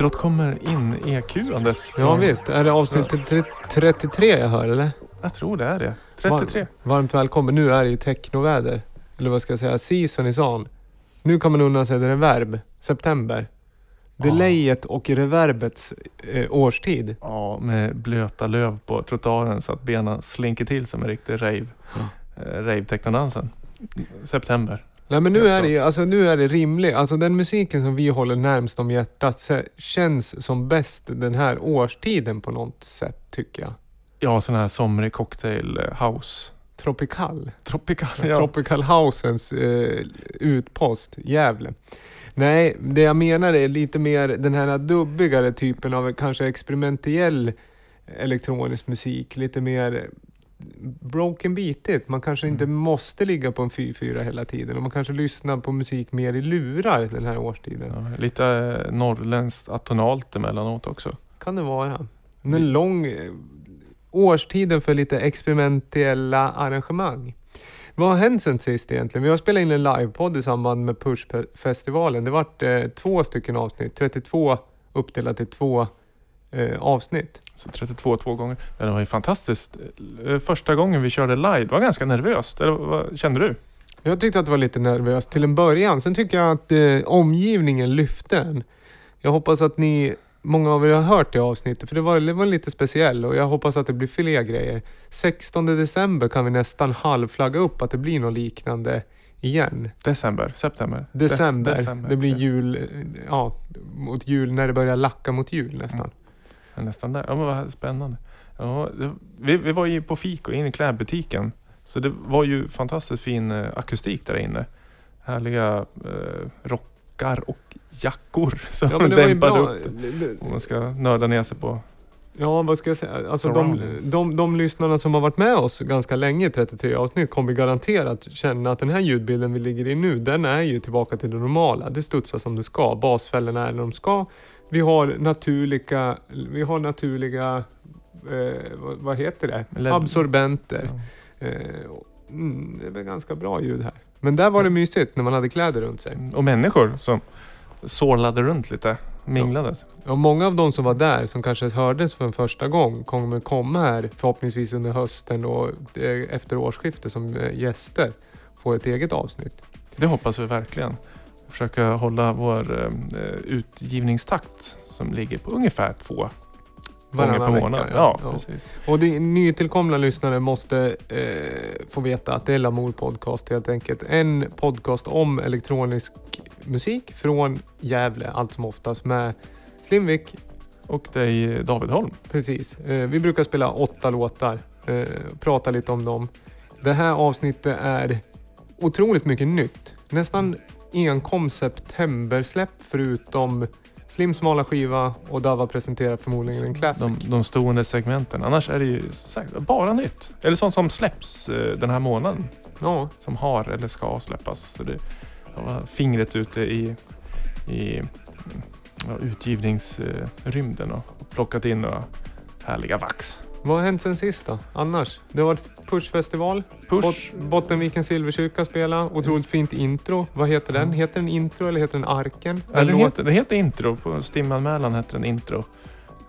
Introt kommer in EQ-andes. Ja visst, är det avsnitt tre- 33 jag hör eller? Jag tror det är det. 33. Varmt välkommen. Nu är det ju technoväder. Eller vad ska jag säga? Season is on. Nu kan man unna sig reverb. September. Delayet och reverbets eh, årstid. Ja, med blöta löv på trottoaren så att benen slinker till som en riktig rave. Ja. Eh, rave-technodansen. September. Nej men nu är det ju- alltså nu är det rimligt. Alltså den musiken som vi håller närmst om hjärtat känns som bäst den här årstiden på något sätt tycker jag. Ja, sån här somrig cocktail eh, house. Tropical. Tropical. Tropical Housens eh, utpost, Gävle. Nej, det jag menar är lite mer den här dubbigare typen av kanske experimentell elektronisk musik. Lite mer broken beatigt. Man kanske inte Mm. måste ligga på en 4-4 hela tiden. Och man kanske lyssnar på musik mer i lurar den här årstiden. Ja, lite eh, norrländskt atonalt emellanåt också. Kan det vara. En Vi- lång eh, årstiden för lite experimentella arrangemang. Vad har hänt sen sist egentligen? Vi har spelat in en livepodd i samband med Push-festivalen. Det vart eh, två stycken avsnitt, 32 uppdelat i två eh, avsnitt. Så 32 två gånger. Det var ju fantastiskt. Eh, Första gången vi körde live, det var ganska nervöst. Eller vad kände du? Jag tyckte att det var lite nervöst till en början. Sen tycker jag att eh, omgivningen lyfte en. Jag hoppas att ni, många av er har hört det avsnittet, för det var, det var lite speciell och jag hoppas att det blir fler grejer. 16 december kan vi nästan halvflagga upp att det blir något liknande igen. December? September? December. De- december. Det blir jul, eh, ja, mot jul, när det börjar lacka mot jul nästan. Ja, Nästan där. Ja, men vad spännande. Ja, det, vi, vi var ju på fika inne i klädbutiken. Så det var ju fantastiskt fin eh, akustik där inne. Härliga eh, rockar och jackor som Ja, men det var ju dämpade bra. upp. Om man ska nörda ner sig på. Ja, vad ska jag säga? Alltså de, de, de lyssnarna som har varit med oss ganska länge i 33 avsnitt kommer garanterat känna att den här ljudbilden vi ligger i nu, den är ju tillbaka till det normala. Det studsar som det ska. Basfällorna är när de ska. Vi har naturliga, vi har naturliga eh, vad, vad heter det? LED. Absorbenter. Ja. Eh, och- mm, det är ganska bra ljud här. Men där var det mysigt när man hade kläder runt sig. Och människor som sorlade runt lite. Minglades. Och många av de som var där, som kanske hördes för en första gång, kommer komma här förhoppningsvis under hösten och eh, efter årsskiftet som eh, gäster få ett eget avsnitt. Det hoppas vi verkligen. Försöka hålla vår eh, utgivningstakt som ligger på ungefär två gånger Varannan per vecka, månad. ja. Ja, Ja. precis. Och de nytillkomna lyssnare måste eh, få veta att det är Lamour Podcast helt enkelt. En podcast om elektronisk musik från Gävle allt som oftast med Slimvik Och dig David Holm. Precis. Eh, vi brukar spela åtta låtar. Eh, prata lite om dem. Det här avsnittet är otroligt mycket nytt. Nästan enkom septembersläpp förutom Slim smala skiva och Dava presenterar förmodligen en classic. De, de stående segmenten. Annars är det ju sagt, bara nytt. Eller sånt som släpps eh, den här månaden. Ja, Som har eller ska släppas. Så det, jag var fingret ute i, i ja, utgivningsrymden och, och plockat in några härliga vax. vad har hänt sen sist då? Annars? Det har varit Push-festival. Push. Bot- Bottenviken Silverkyrka spela. Otroligt fint intro. Vad heter den? Heter den intro eller heter den Arken? Den, låt- heter, den heter Intro. På Stimanmälan hette den Intro.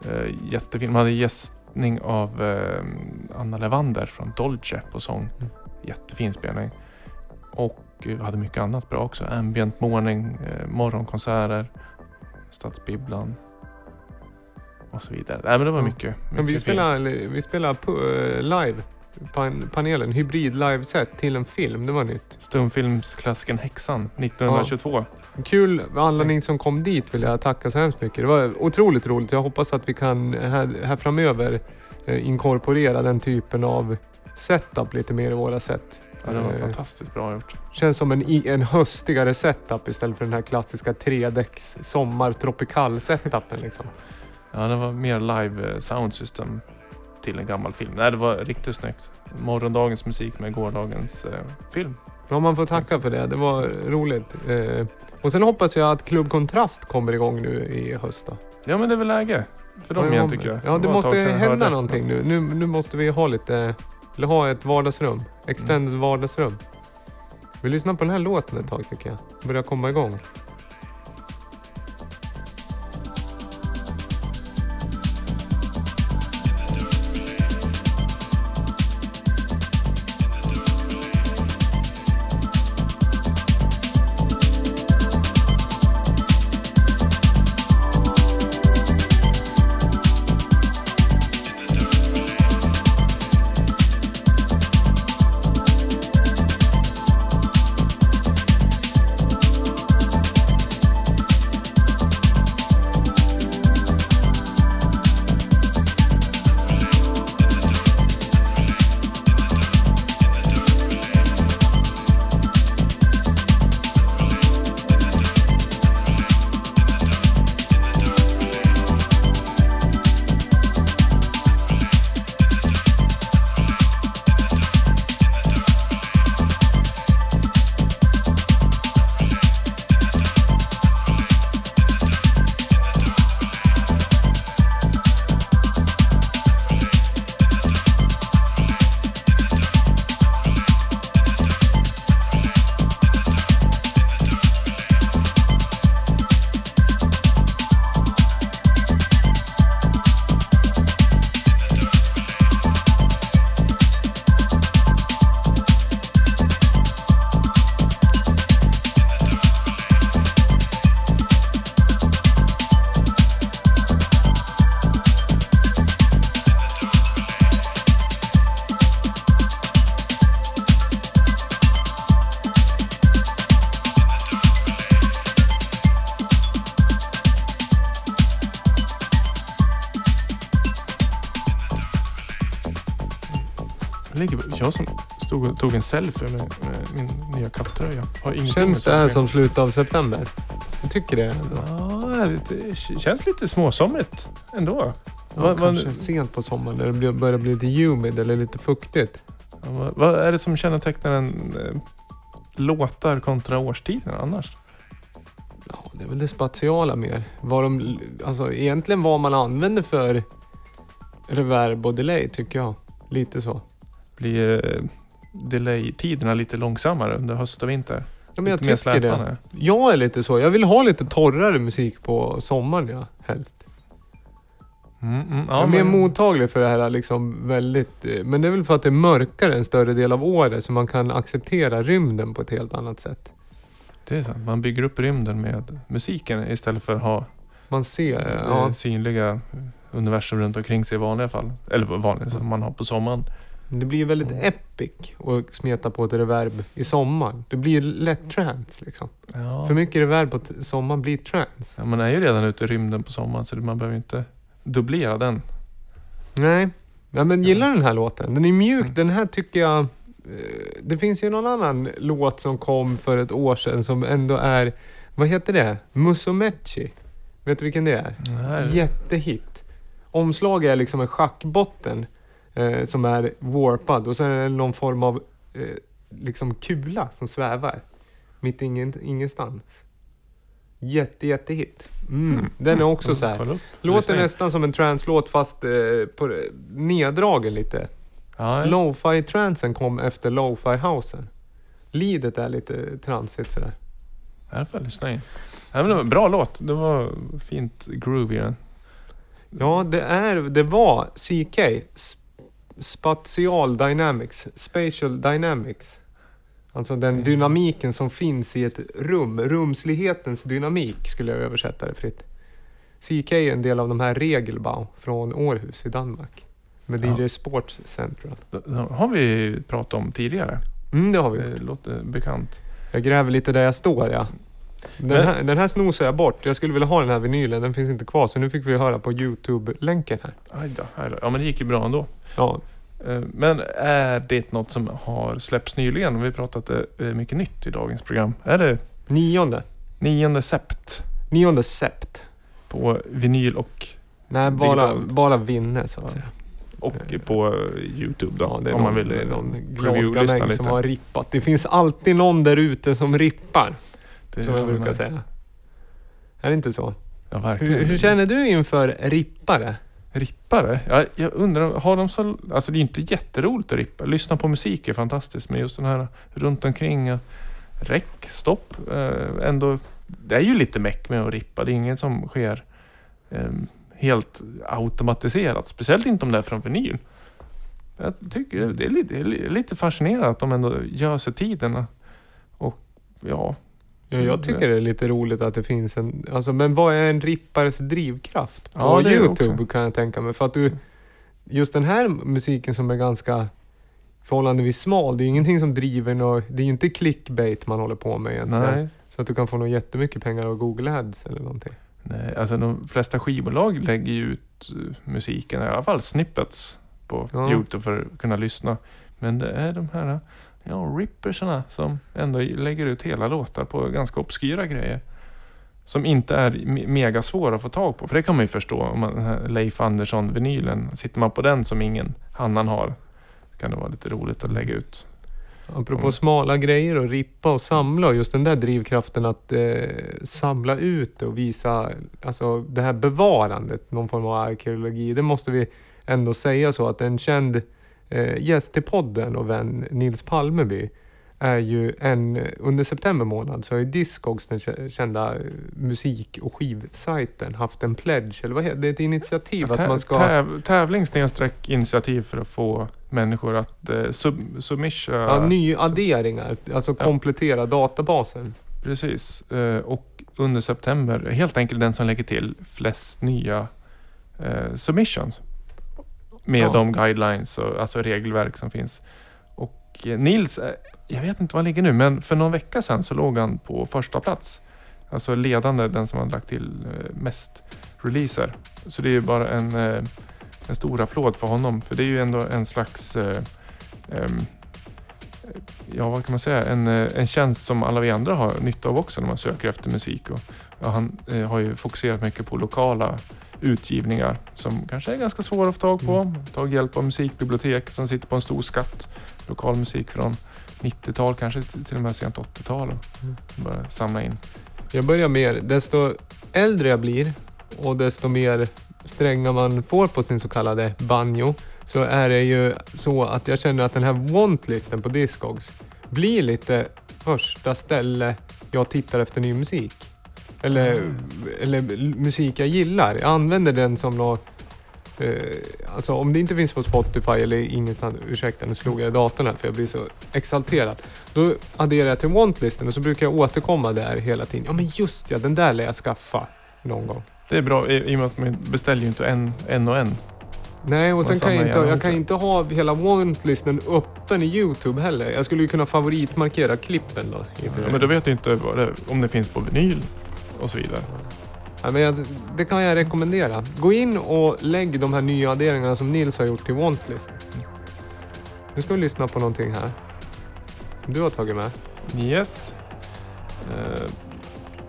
Eh, jättefin. Man hade gästning av eh, Anna Levander från Dolce på sång. Mm. Jättefin spelning. Och eh, vi hade mycket annat bra också. Ambient morning, eh, morgonkonserter, Stadsbibblan och så vidare. Nej, men det var mycket. mycket Men vi spelar, vi eh, live, pan, panelen, hybrid liveset till en film. Det var nytt. Stumfilmsklassikern Häxan 1922. Kul, alla ni som kom dit vill jag tacka så hemskt mycket. Det var otroligt roligt. Jag hoppas att vi kan här, här framöver eh, inkorporera den typen av setup lite mer i våra set. Ja, det var Eh, fantastiskt bra gjort. Känns som en, en höstigare setup istället för den här klassiska tredäcks sommar tropikal setupen liksom. Ja, det var mer live eh, sound system till en gammal film. Nej, det var riktigt snyggt. Morgondagens musik med gårdagens eh, film. Ja, man får tacka för det. Det var roligt. Eh, och sen hoppas jag att Klubb Kontrast kommer igång nu i höst. Då. Ja, men det är väl läge för dem igen tycker jag. Ja, det tag måste hända någonting nu. nu. Nu måste vi ha lite, eller ha ett vardagsrum. Extended vardagsrum. Vi lyssnar på den här låten ett tag tycker jag. Börja komma igång. Tog en selfie med, med min nya ingenting Känns det här som slutet av september? Jag tycker det. Ja, det känns lite småsomrigt ändå. Ja, vad- kanske sent på sommaren när det börjar bli lite humid eller lite fuktigt. Ja, Vad, är det som kännetecknar en eh, låtar kontra årstiden annars? Ja, det är väl det spatiala mer. Vad de, alltså egentligen vad man använder för reverb och delay tycker jag. Lite så. Blir eh, delay-tiderna lite långsammare under höst och vinter? Ja, men jag lite tycker det. Jag är lite så. Jag vill ha lite torrare musik på sommaren ja, helst. Mm, mm, jag är mer mottaglig för det här liksom väldigt... eh, Men det är väl för att det är mörkare en större del av året så man kan acceptera rymden på ett helt annat sätt. Det är sant. Man bygger upp rymden med musiken istället för att ha Man ser... det Ja, synliga universum runt omkring sig i vanliga fall. Eller vanliga som man har på sommaren. Det blir väldigt epic att smeta på ett reverb i sommaren. Det blir lätt trance liksom. Ja. För mycket reverb på sommaren blir trance. Ja, man är ju redan ute i rymden på sommaren så man behöver ju inte dubblera den. Nej. Ja, men gillar den här låten. Den är mjuk. Mm. Den här tycker jag... eh, Det finns ju någon annan låt som kom för ett år sedan som ändå är... Vad heter det? Musomechi. Vet du vilken det är? Nej. Jättehit. Omslag är liksom en schackbotten eh, som är warpad och så är det någon form av eh, liksom kula som svävar. Mitt ingen, ingenstans. Jätte, jättehit. Mm. Mm. Den är också Mm, så här. Låter nästan som en translåt fast eh, på, neddragen lite. Ja, Lo-fi transen kom efter lo-fi housen. Lidet är lite transigt sådär. Här får jag lyssna in. Ja, men bra låt. Det var fint groove i den. Ja, det, är, det var CK. Sp- Spatial Dynamics. Spatial Dynamics. Alltså den dynamiken som finns i ett rum. Rumslighetens dynamik skulle jag översätta det fritt. CK är en del av de här Regelbau från Århus i Danmark. Med Ja. DJ Sports Central. Det har vi pratat om tidigare. Mm, det har vi. Det låter bekant. Jag gräver lite där jag står ja. Den här, den här snosar jag bort. Jag skulle vilja ha den här vinylen. Den finns inte kvar. Så nu fick vi höra på Youtube-länken här. Aj då, aj då. Ja men det gick ju bra ändå. Ja, Eh, Men är det något som har släppts nyligen? Vi har pratat eh, mycket nytt i dagens program. Är det nionde. 9 sept Nionde sept. på vinyl och, Nej, bara, Digitalt. bara vinne så att Ja. säga. och på eh, Youtube då? Ja, det är om någon, man vill någon review-lyssna lite. som har rippat. Det finns alltid någon där ute som rippar. Det som jag brukar med. säga. Är det inte så? Ja, verkligen. Hur, hur känner du inför rippare? Rippare? Ja, jag undrar, har de så... Alltså det är inte jätteroligt att rippa. Lyssna på musik är fantastiskt, men just den här runt omkring. eh, Räck, stopp. Eh, ändå, det är ju lite meck med att rippa. Det är inget som sker eh, helt automatiserat. Speciellt inte om det är från vinyl. Jag tycker det är lite, det är lite fascinerande att de ändå gör sig tiden. Och ja, Ja, jag tycker det är lite roligt att det finns en... Alltså, men vad är en rippares drivkraft? På Ja, Youtube kan jag tänka mig. För att du... Just den här musiken som är ganska förhållandevis smal. Det är ingenting som driver något... Det är ju inte clickbait man håller på med egentligen. nej. Så att du kan få något jättemycket pengar av Google Ads eller någonting. Nej, alltså de flesta skivbolag lägger ju ut eh, musiken, i alla fall snippets på Ja. Youtube för att kunna lyssna. Men det är de här ja, rippersarna som ändå lägger ut hela låtar på ganska obskyra grejer. Som inte är me- mega svåra att få tag på. För det kan man ju förstå. Om man, Leif Andersson-vinylen, sitter man på den som ingen annan har, kan det vara lite roligt att lägga ut. Apropå Mm. smala grejer och rippa och samla och just den där drivkraften att eh, samla ut och visa alltså det här bevarandet, någon form av arkeologi. Det måste vi ändå säga så att en känd eh, gäst till podden och vän Nils Palmeby är ju en, under september månad så har ju Discogs, den kä- kända musik och skivsajten, haft en pledge, eller vad heter det? Det är ett initiativ att Tä- man ska... täv, tävling initiativ för att få människor att eh, sub, submisha Ja, nyadderingar, alltså Ja. komplettera databasen. Precis. Eh, Och under september, helt enkelt den som lägger till flest nya eh, submissions. Med Ja. de guidelines och alltså regelverk som finns. Och eh, Nils, eh, jag vet inte vad han ligger nu, men för någon vecka sedan så låg han på första plats. Alltså ledande, den som har lagt till eh, mest releaser. Så det är ju bara en, en stor applåd för honom. För det är ju ändå en slags ehm, ja, vad kan man säga, en, en tjänst som alla vi andra har nytta av också när man söker efter musik. Och, ja, han eh, har ju fokuserat mycket på lokala utgivningar som kanske är ganska svåra att få tag på. Mm. Tagit hjälp av musikbibliotek som sitter på en stor skatt. Lokal musik från 90-tal, kanske till och med sent 80-tal. och Mm. Bara samla in. Jag börjar mer, desto äldre jag blir och desto mer strängar man får på sin så kallade banjo så är det ju så att jag känner att den här wantlisten på Discogs blir lite första ställe jag tittar efter ny musik. Eller, eller musik jag gillar. Jag använder den som något Eh, alltså om det inte finns på Spotify eller ingenstans, ursäkta nu slog jag i datorn här för jag blir så exalterad. Då adderar jag till wantlisten och så brukar jag återkomma där hela tiden. Ja men just ja, den där lär jag skaffa någon gång. Det är bra i, i och med att man beställer ju inte en, en och en. Nej, och sen kan jag inte, jag kan inte ha hela wantlisten öppen i Youtube heller. Jag skulle ju kunna favoritmarkera klippen då. Ja, men då vet jag inte vad det, om det finns på vinyl och så vidare. Ja, men jag, det kan jag rekommendera. Gå in och lägg de här nya adderingarna som Nils har gjort till wantlist. Nu ska vi lyssna på någonting här. Du har tagit med. Yes. Eh,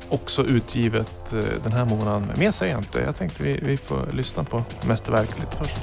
också utgivet eh, den här månaden. Mer säger jag inte. Jag tänkte vi, vi får lyssna på mästerverket lite först.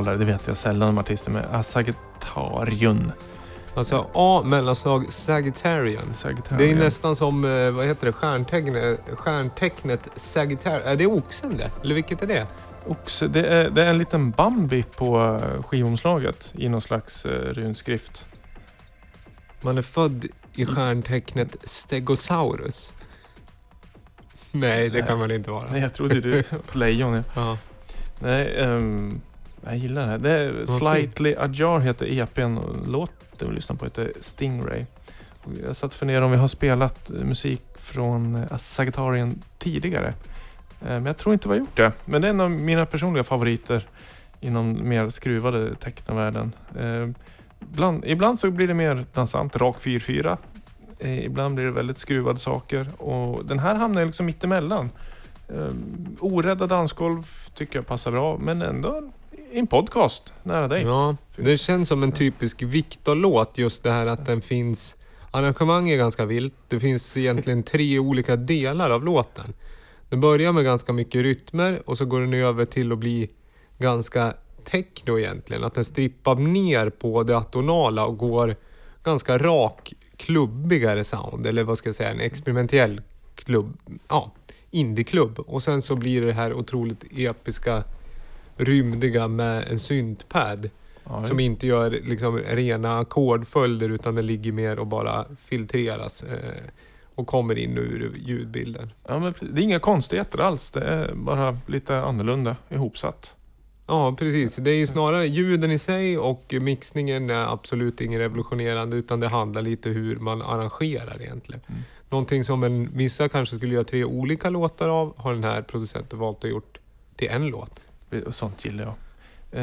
Riktigt hur man uttalar det, vet jag sällan om artisten, men Asagetarion. Alltså A mellanslag Sagittarian. Sagittarian. Det är nästan som, eh, vad heter det, stjärntecknet, stjärntecknet Sagittarian. Är det oxen det? Eller vilket är det? Oxe, det, är, det är en liten Bambi på eh, skivomslaget i någon slags eh, runskrift. Man är född i stjärntecknet Stegosaurus. Nej, det kan man inte vara. Nej, jag trodde du var ett lejon. Ja. Nej, ehm, jag gillar det här. Det är Slightly Ajar heter EPn och låten vi lyssnar på heter Stingray. Jag satt och funderade om vi har spelat musik från eh, Sagittarian tidigare. Eh, Men jag tror inte vi har gjort det. Men det är en av mina personliga favoriter inom mer skruvade technovärlden. Eh, Ibland, ibland så blir det mer dansant, rak 4-4. Eh, Ibland blir det väldigt skruvade saker och den här hamnar liksom mittemellan. Orädda dansgolv tycker jag passar bra, men ändå i en podcast nära dig. ja, det känns som en typisk Viktor-låt just det här att den finns Arrangemanget är ganska vilt. Det finns egentligen tre olika delar av låten. Den börjar med ganska mycket rytmer och så går den över till att bli ganska techno egentligen. Att den strippar ner på det atonala och går ganska rak, klubbigare sound. Eller vad ska jag säga, en experimentell klubb. Ja, indieklubb. Och sen så blir det här otroligt episka, rymdiga med en syntpad. Ja, Som inte gör liksom rena ackordföljder utan den ligger mer och bara filtreras. Eh, och kommer in ur ljudbilden. ja, men det är inga konstigheter alls. Det är bara lite annorlunda ihopsatt. Ja, precis. Det är ju snarare ljuden i sig och mixningen är absolut inget revolutionerande utan det handlar lite hur man arrangerar egentligen. Mm. Någonting som en, vissa kanske skulle göra tre olika låtar av har den här producenten valt att gjort till en låt. Sånt gillar jag.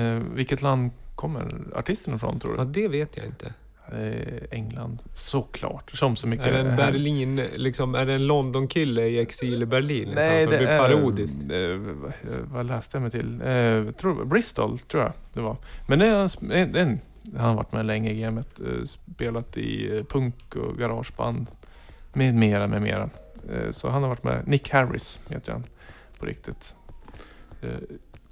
Eh, vilket land kommer artisten ifrån tror Ja, du? det vet jag inte. Eh, England, såklart. Som så mycket Är det en Berlin, liksom, är det en London-kille i exil i Berlin? Nej, Liksom, det blir är... parodiskt. Eh, vad- vad läste jag mig till? Eh, tror, Bristol, tror jag det var. Men det är en, en, han har varit med länge i gamet. Eh, spelat i eh, punk och garageband. Med mera, med mera. Eh, så han har varit med. Nick Harris heter han på riktigt.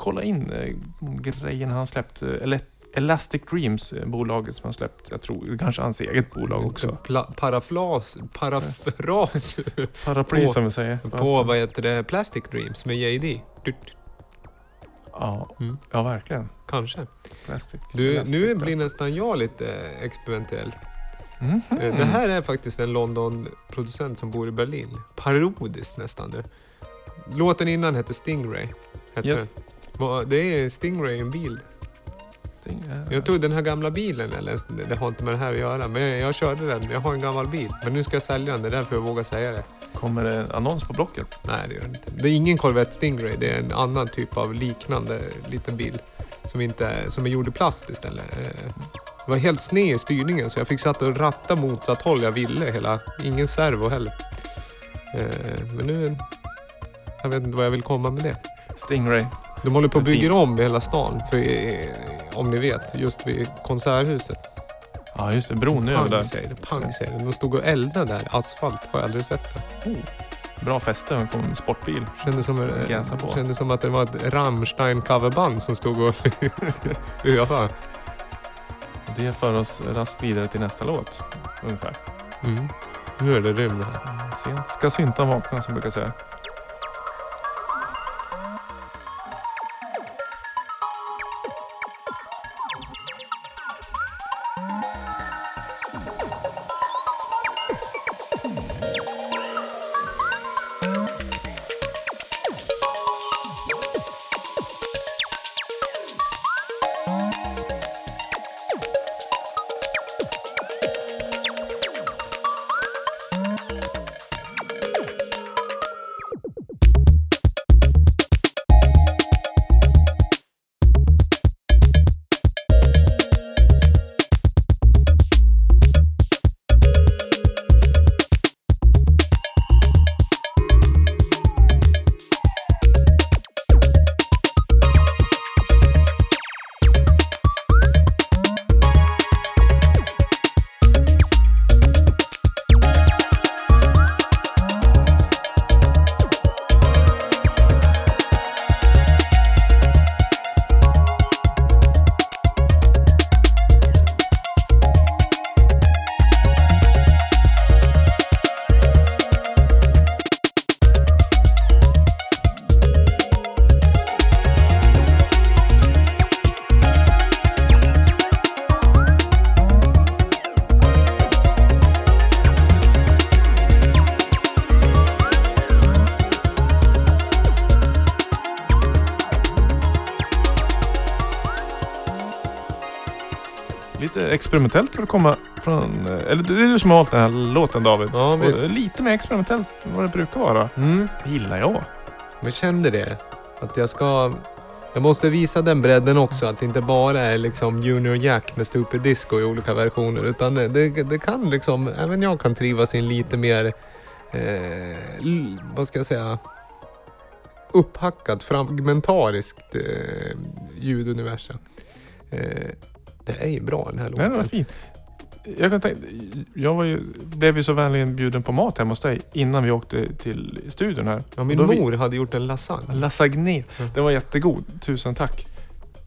Kolla in eh, grejen han släppt. Eh, Ele- Elastic Dreams, eh, bolaget som han släppt. Jag tror kanske hans eget bolag också. Pla- parafras, parafras Paraply På- som vi säger. på vad heter det, Plastic Dreams med JD. Ja, Mm. ja verkligen. kanske. Plastic. Du, Elastic nu blir nästan jag lite experimentell. Mhm. Eh, Det här är faktiskt en London-producent som bor i Berlin. Parodiskt nästan du. Låten innan hette Stingray. Hette Yes. den. Det är Stingray en bil. Sting, Jag tog den här gamla bilen, eller det har inte med det här att göra, men jag körde den. Jag har en gammal bil, men nu ska jag sälja den. Det är därför jag vågar säga det. Kommer det en annons på Blocket? Nej, det gör det inte. Det är ingen Corvette Stingray, det är en annan typ av liknande liten bil. Som, inte som är gjord i plast istället. Eh, Det var helt sned i styrningen så jag fick satt och ratta motsatt håll jag ville. Hela, ingen servo heller. Eh, Men nu... Jag vet inte vad jag vill komma med det. Stingray. De håller på att Men bygga fint. om hela stan. För, eh, om ni vet, just vid Konserthuset. Ja just det, bron över Pang där. säger det, pang säger det. De stod och eldade där. Asfalt har jag aldrig sett det. Bra fäste, det kom en sportbil. Kändes som, eh, på. kändes som att det var ett Rammstein coverband som stod och övade. Det för oss rast vidare till nästa låt. Ungefär. Mm. Nu är det rymd här. Sent ska syntan vakna som brukar säga. Experimentellt för att komma från... eh, Eller det är du som har valt den här låten David. Ja, Och visst. lite mer experimentellt än vad det brukar vara. Mm. Det gillar jag. Jag kände det. Att jag ska... Jag måste visa den bredden också. Att det inte bara är liksom Junior Jack med Stupid Disco i olika versioner. Utan det, det kan liksom... Även jag kan trivas i en lite mer... Eh, vad ska jag säga? Upphackat, fragmentariskt eh, ljuduniversum. Eh, det är ju bra den här Nej, det var låten. fint. jag kan tänka, jag var ju, blev ju så vänligen bjuden på mat hemma hos dig innan vi åkte till studion här. Ja, min Då vi- mor hade gjort en lasagne. Lasagne. Mm. Den var jättegod. Tusen tack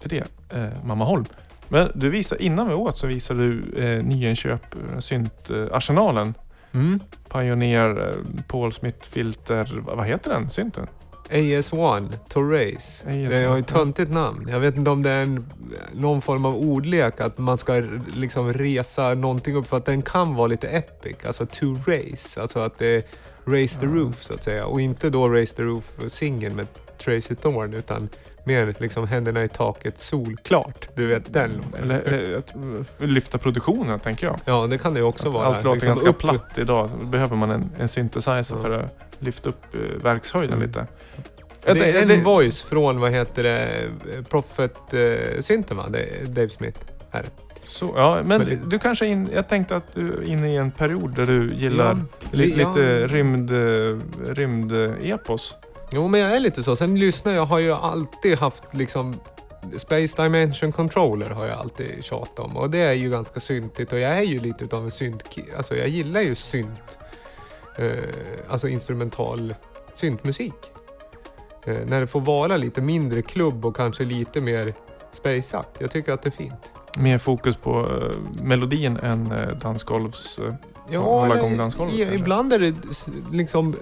för det, eh, mamma Holm. Men du visade, innan vi åt så visade du eh, nyinköp, eh, syntarsenalen. Mm. Pioneer, eh, Paul Smith filter, vad vad heter den synten? AS1, Torres. AS1, Det har ju ett töntigt namn. Jag vet inte om det är en, någon form av ordlek, att man ska liksom resa någonting upp för att den kan vara lite epic. Alltså to race, alltså att det är raise the Ja. roof så att säga. Och inte då raise the roof singeln med Tracy Thorn utan mer liksom händerna i taket solklart. Du vet den låten. Eller eh, eh, lyfta produktionen tänker jag. Ja, det kan det ju också vara. Allt låter Liksom ganska upp- platt idag. Då behöver man en, en synthesizer Ja. för att lyfta upp eh, verkshöjden Mm. lite. Det är en voice från, vad heter det, Prophet-synten va? Det Dave Smith. Här. Så, ja, men Men det- du kanske in, jag tänkte att du är inne i en period där du gillar li, Ja. lite rymd, eh, rymd-epos. Jo, men jag är lite så. Sen lyssnar jag, har ju alltid haft liksom Space Dimension Controller har jag alltid tjatat om och det är ju ganska syntigt och jag är ju lite utav en synt Alltså jag gillar ju synt. Eh, alltså instrumental syntmusik. Eh, när det får vara lite mindre klubb och kanske lite mer spaceat. Jag tycker att det är fint. Mer fokus på eh, melodin än eh, dansgolvs... Eh, Ja, hålla igång dansgolvet i- ibland är det liksom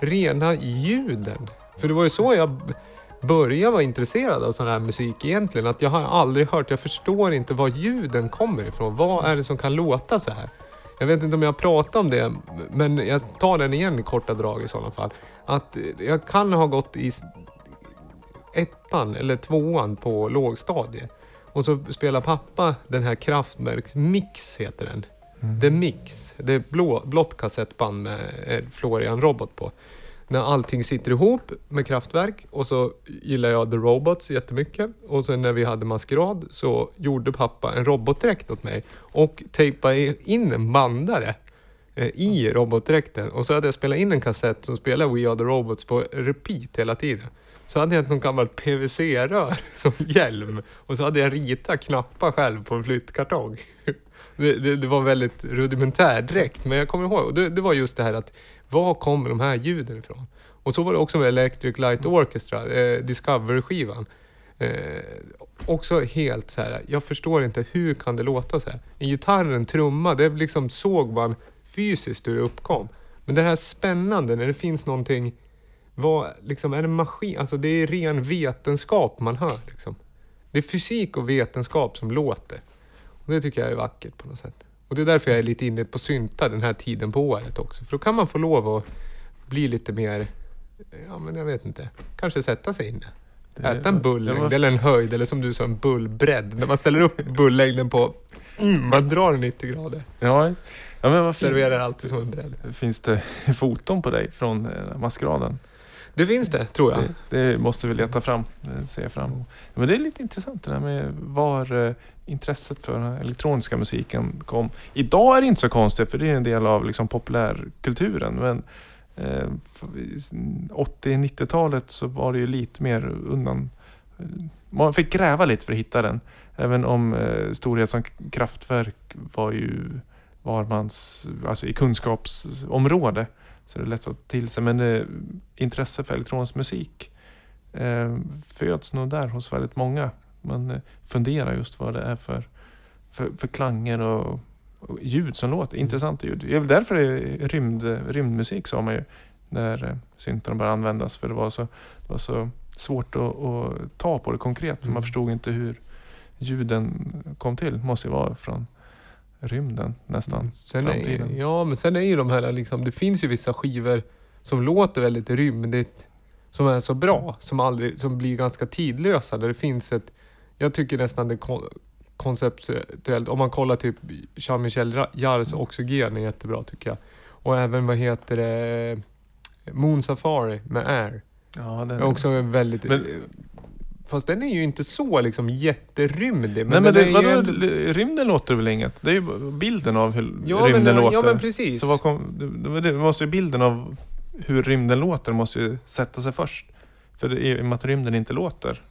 rena ljuden. För det var ju så jag började vara intresserad av sån här musik egentligen. Att jag har aldrig hört, jag förstår inte var ljuden kommer ifrån. Vad är det som kan låta så här? Jag vet inte om jag pratar om det, men jag tar den igen i korta drag i sådana fall. Att eh, jag kan ha gått i ettan eller tvåan på lågstadiet. Och så spelar pappa den här Kraftwerks Mix heter den mm. The Mix. Det är blå, blått kassettband med eh, Florian Robot på. När allting sitter ihop med kraftverk och så gillar jag The Robots jättemycket. Och sen när vi hade maskerad så gjorde pappa en robotdräkt åt mig och tejpade in en bandare eh, i robotdräkten. Och så hade jag spelat in en kassett som spelade We Are The Robots på repeat hela tiden. Så hade jag någon gammalt PVC-rör som hjälm och så hade jag ritat knappar själv på en flyttkartong. Det, det, det var väldigt rudimentär dräkt, men jag kommer ihåg, och det, det var just det här att var kommer de här ljuden ifrån? Och så var det också med Electric Light Orchestra, eh, Discovery-skivan. Eh, också helt så här, jag förstår inte, hur kan det låta så här? En gitarr, en trumma, det liksom såg man fysiskt hur det uppkom. Men det här spännande när det finns någonting, vad, liksom, är det maskin, alltså det är ren vetenskap man hör liksom. Det är fysik och vetenskap som låter. Och det tycker jag är vackert på något sätt. Och det är därför jag är lite inne på synta den här tiden på året också. För då kan man få lov att bli lite mer, ja men jag vet inte, kanske sätta sig inne. Det- Äta en var- eller en höjd eller som du sa en bullbredd. När man ställer upp bullängden på, mm, man drar 90 grader. Ja, ja men vad. Serverar alltid som en bredd. Finns det foton på dig från eh, maskeraden? Det finns det, tror jag. Det, det måste vi leta fram. Eh, det fram. Men det är lite intressant det där med var eh, intresset för den elektroniska musiken kom. Idag är det inte så konstigt för det är en del av liksom, populärkulturen. Men eh, 80-90-talet så var det ju lite mer undan... Man fick gräva lite för att hitta den. Även om eh, storhet som kraftverk var ju var mans, alltså i kunskapsområde. Så det är lätt att till sig. Men eh, intresse för elektronisk musik eh, föds nog där hos väldigt många. Man eh, funderar just vad det är för, för, för klanger och, och ljud som låter. Intressanta ljud. Det är väl därför det är rymd, rymdmusik sa man ju. När eh, syntarna började användas. För det var så, det var så svårt att, att ta på det konkret. För man Mm. förstod inte hur ljuden kom till. Måste ju vara från rymden nästan. Sen framtiden. är, ja, men sen är ju de här liksom, det finns ju vissa skivor som låter väldigt rymdigt, som är så bra, som, aldrig, som blir ganska tidlösa. Där det finns ett, jag tycker nästan det kon- konceptuellt, om man kollar typ Jean-Michel Jarres Oxygen är jättebra tycker jag. Och även vad heter det, Moon Safari med Air. Ja, den, är också väldigt... Men- fast den är ju inte så liksom jätterymdig. Nej men är ju vadå, ändå- rymden låter väl inget? Det är ju bilden av hur Ja, rymden men, låter. ja men precis. Så vad kom, det måste ju bilden av hur rymden låter måste ju sätta sig först. För det är, i och med att rymden inte låter.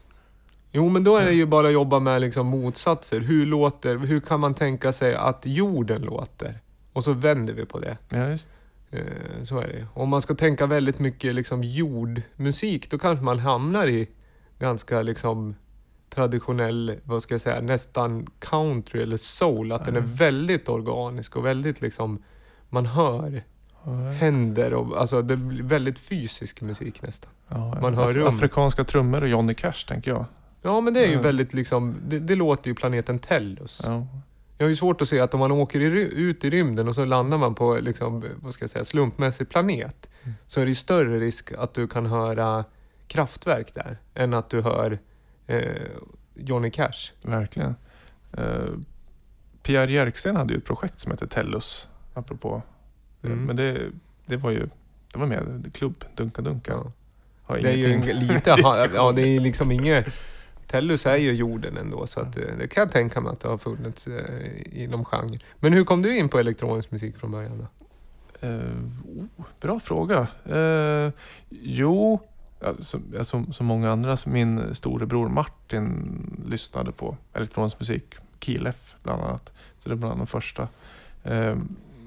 Jo, men då är det ju bara att jobba med liksom motsatser. Hur låter, hur kan man tänka sig att jorden låter? Och så vänder vi på det. Ja, just. Eh, Så är det. Om man ska tänka väldigt mycket liksom jordmusik, då kanske man hamnar i ganska liksom traditionell, vad ska jag säga, nästan country eller soul. Att den är Mm. väldigt organisk och väldigt liksom, man hör Ja, händer och alltså det blir väldigt fysisk musik nästan. ja, Man hör Af- rum. Afrikanska trummor och Johnny Cash tänker jag. Ja, men det är ju väldigt liksom, det, det låter ju planeten Tellus. Ja. Jag har ju svårt att se att om man åker i, ut i rymden och så landar man på liksom, vad ska jag säga, slumpmässig planet. Mm. Så är det ju större risk att du kan höra kraftverk där än att du hör eh, Johnny Cash. Verkligen. Uh, Pierre Jerksten hade ju ett projekt som heter Tellus. Apropå. Mm. Men det, det var ju det var med klubb, Dunka Dunka. Ja. Har Det är ju lite, ha- ja det är ju liksom inget... Tellus är ju jorden ändå så att, eh, det kan jag tänka mig att det har funnits eh, inom genren. Men hur kom du in på elektronisk musik från början då? Eh, oh, bra fråga. Uh, jo, ja, som, som många andra, som min storebror Martin lyssnade på elektronisk musik. Kilef bland annat. Så det var bland de första eh,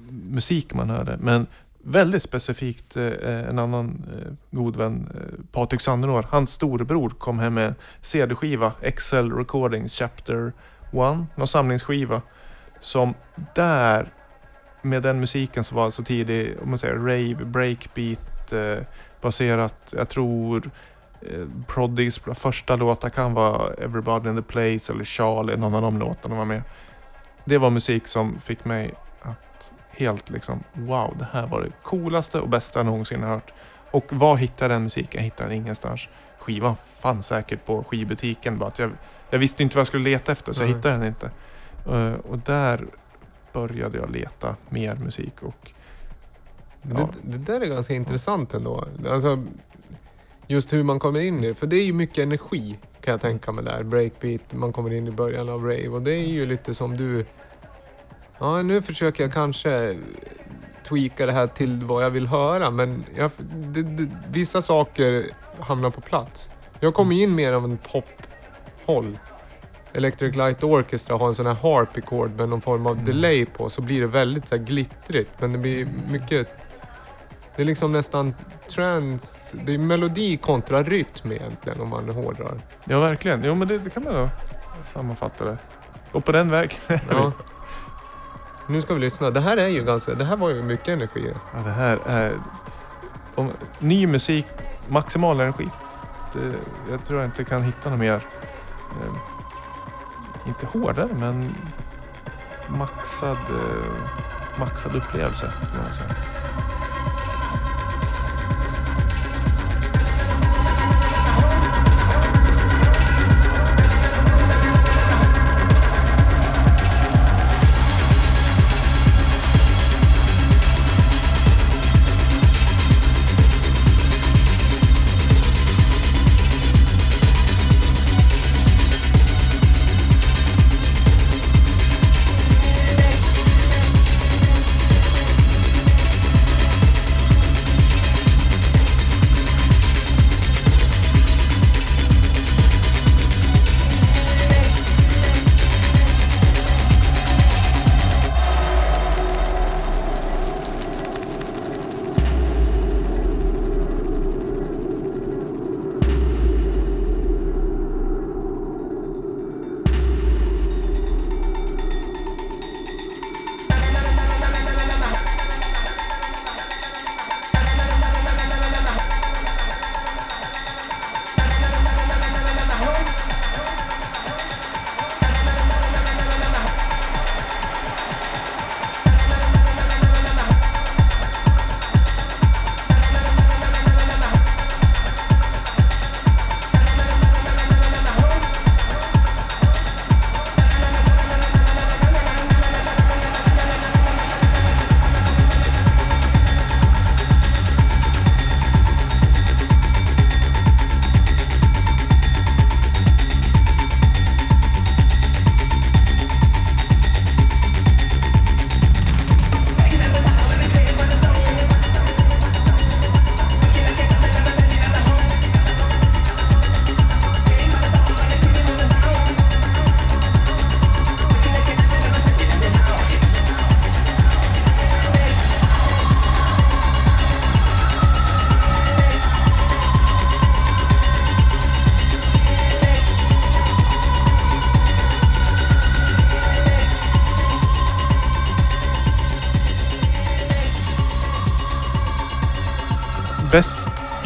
musik man hörde. Men väldigt specifikt eh, en annan eh, god vän, eh, Patrik Sandenor, hans storebror kom hem med en CD-skiva, Excel Recordings Chapter 1, någon samlingsskiva. Som där med den musiken som var så tidig, om man säger rave, breakbeat eh, baserat, jag tror eh, Proddys första låtar kan vara Everybody in the Place eller Charlie, någon av de låtarna var med. Det var musik som fick mig att helt liksom, wow, det här var det coolaste och bästa jag någonsin hört. Och var hittade jag den musiken? Jag hittade den ingenstans. Skivan fanns säkert på skivbutiken, bara att jag, jag visste inte vad jag skulle leta efter så jag Nej. hittade den inte. Eh, och där började jag leta mer musik och Ja. Det, det där är ganska intressant ändå. Alltså, just hur man kommer in i det. För det är ju mycket energi kan jag tänka mig där. Breakbeat, man kommer in i början av rave. Och det är ju lite som du... Ja, nu försöker jag kanske tweaka det här till vad jag vill höra. Men jag, det, det, vissa saker hamnar på plats. Jag kommer in mer av en pop-håll. Electric Light Orchestra har en sån här harpychord med någon form av delay på så blir det väldigt så här glittrigt. Men det blir mycket... Det är liksom nästan trans... Det är melodi kontra rytm egentligen om man hårdrar. Ja, verkligen. Jo, men det, det kan man då sammanfatta det. Och på den vägen. Ja. Nu ska vi lyssna. Det här är ju ganska... Det här var ju mycket energi. Ja, det här är om, ny musik, maximal energi. Det, jag tror jag inte kan hitta något mer. Eh, inte hårdare, men maxad, eh, maxad upplevelse. kan man säga.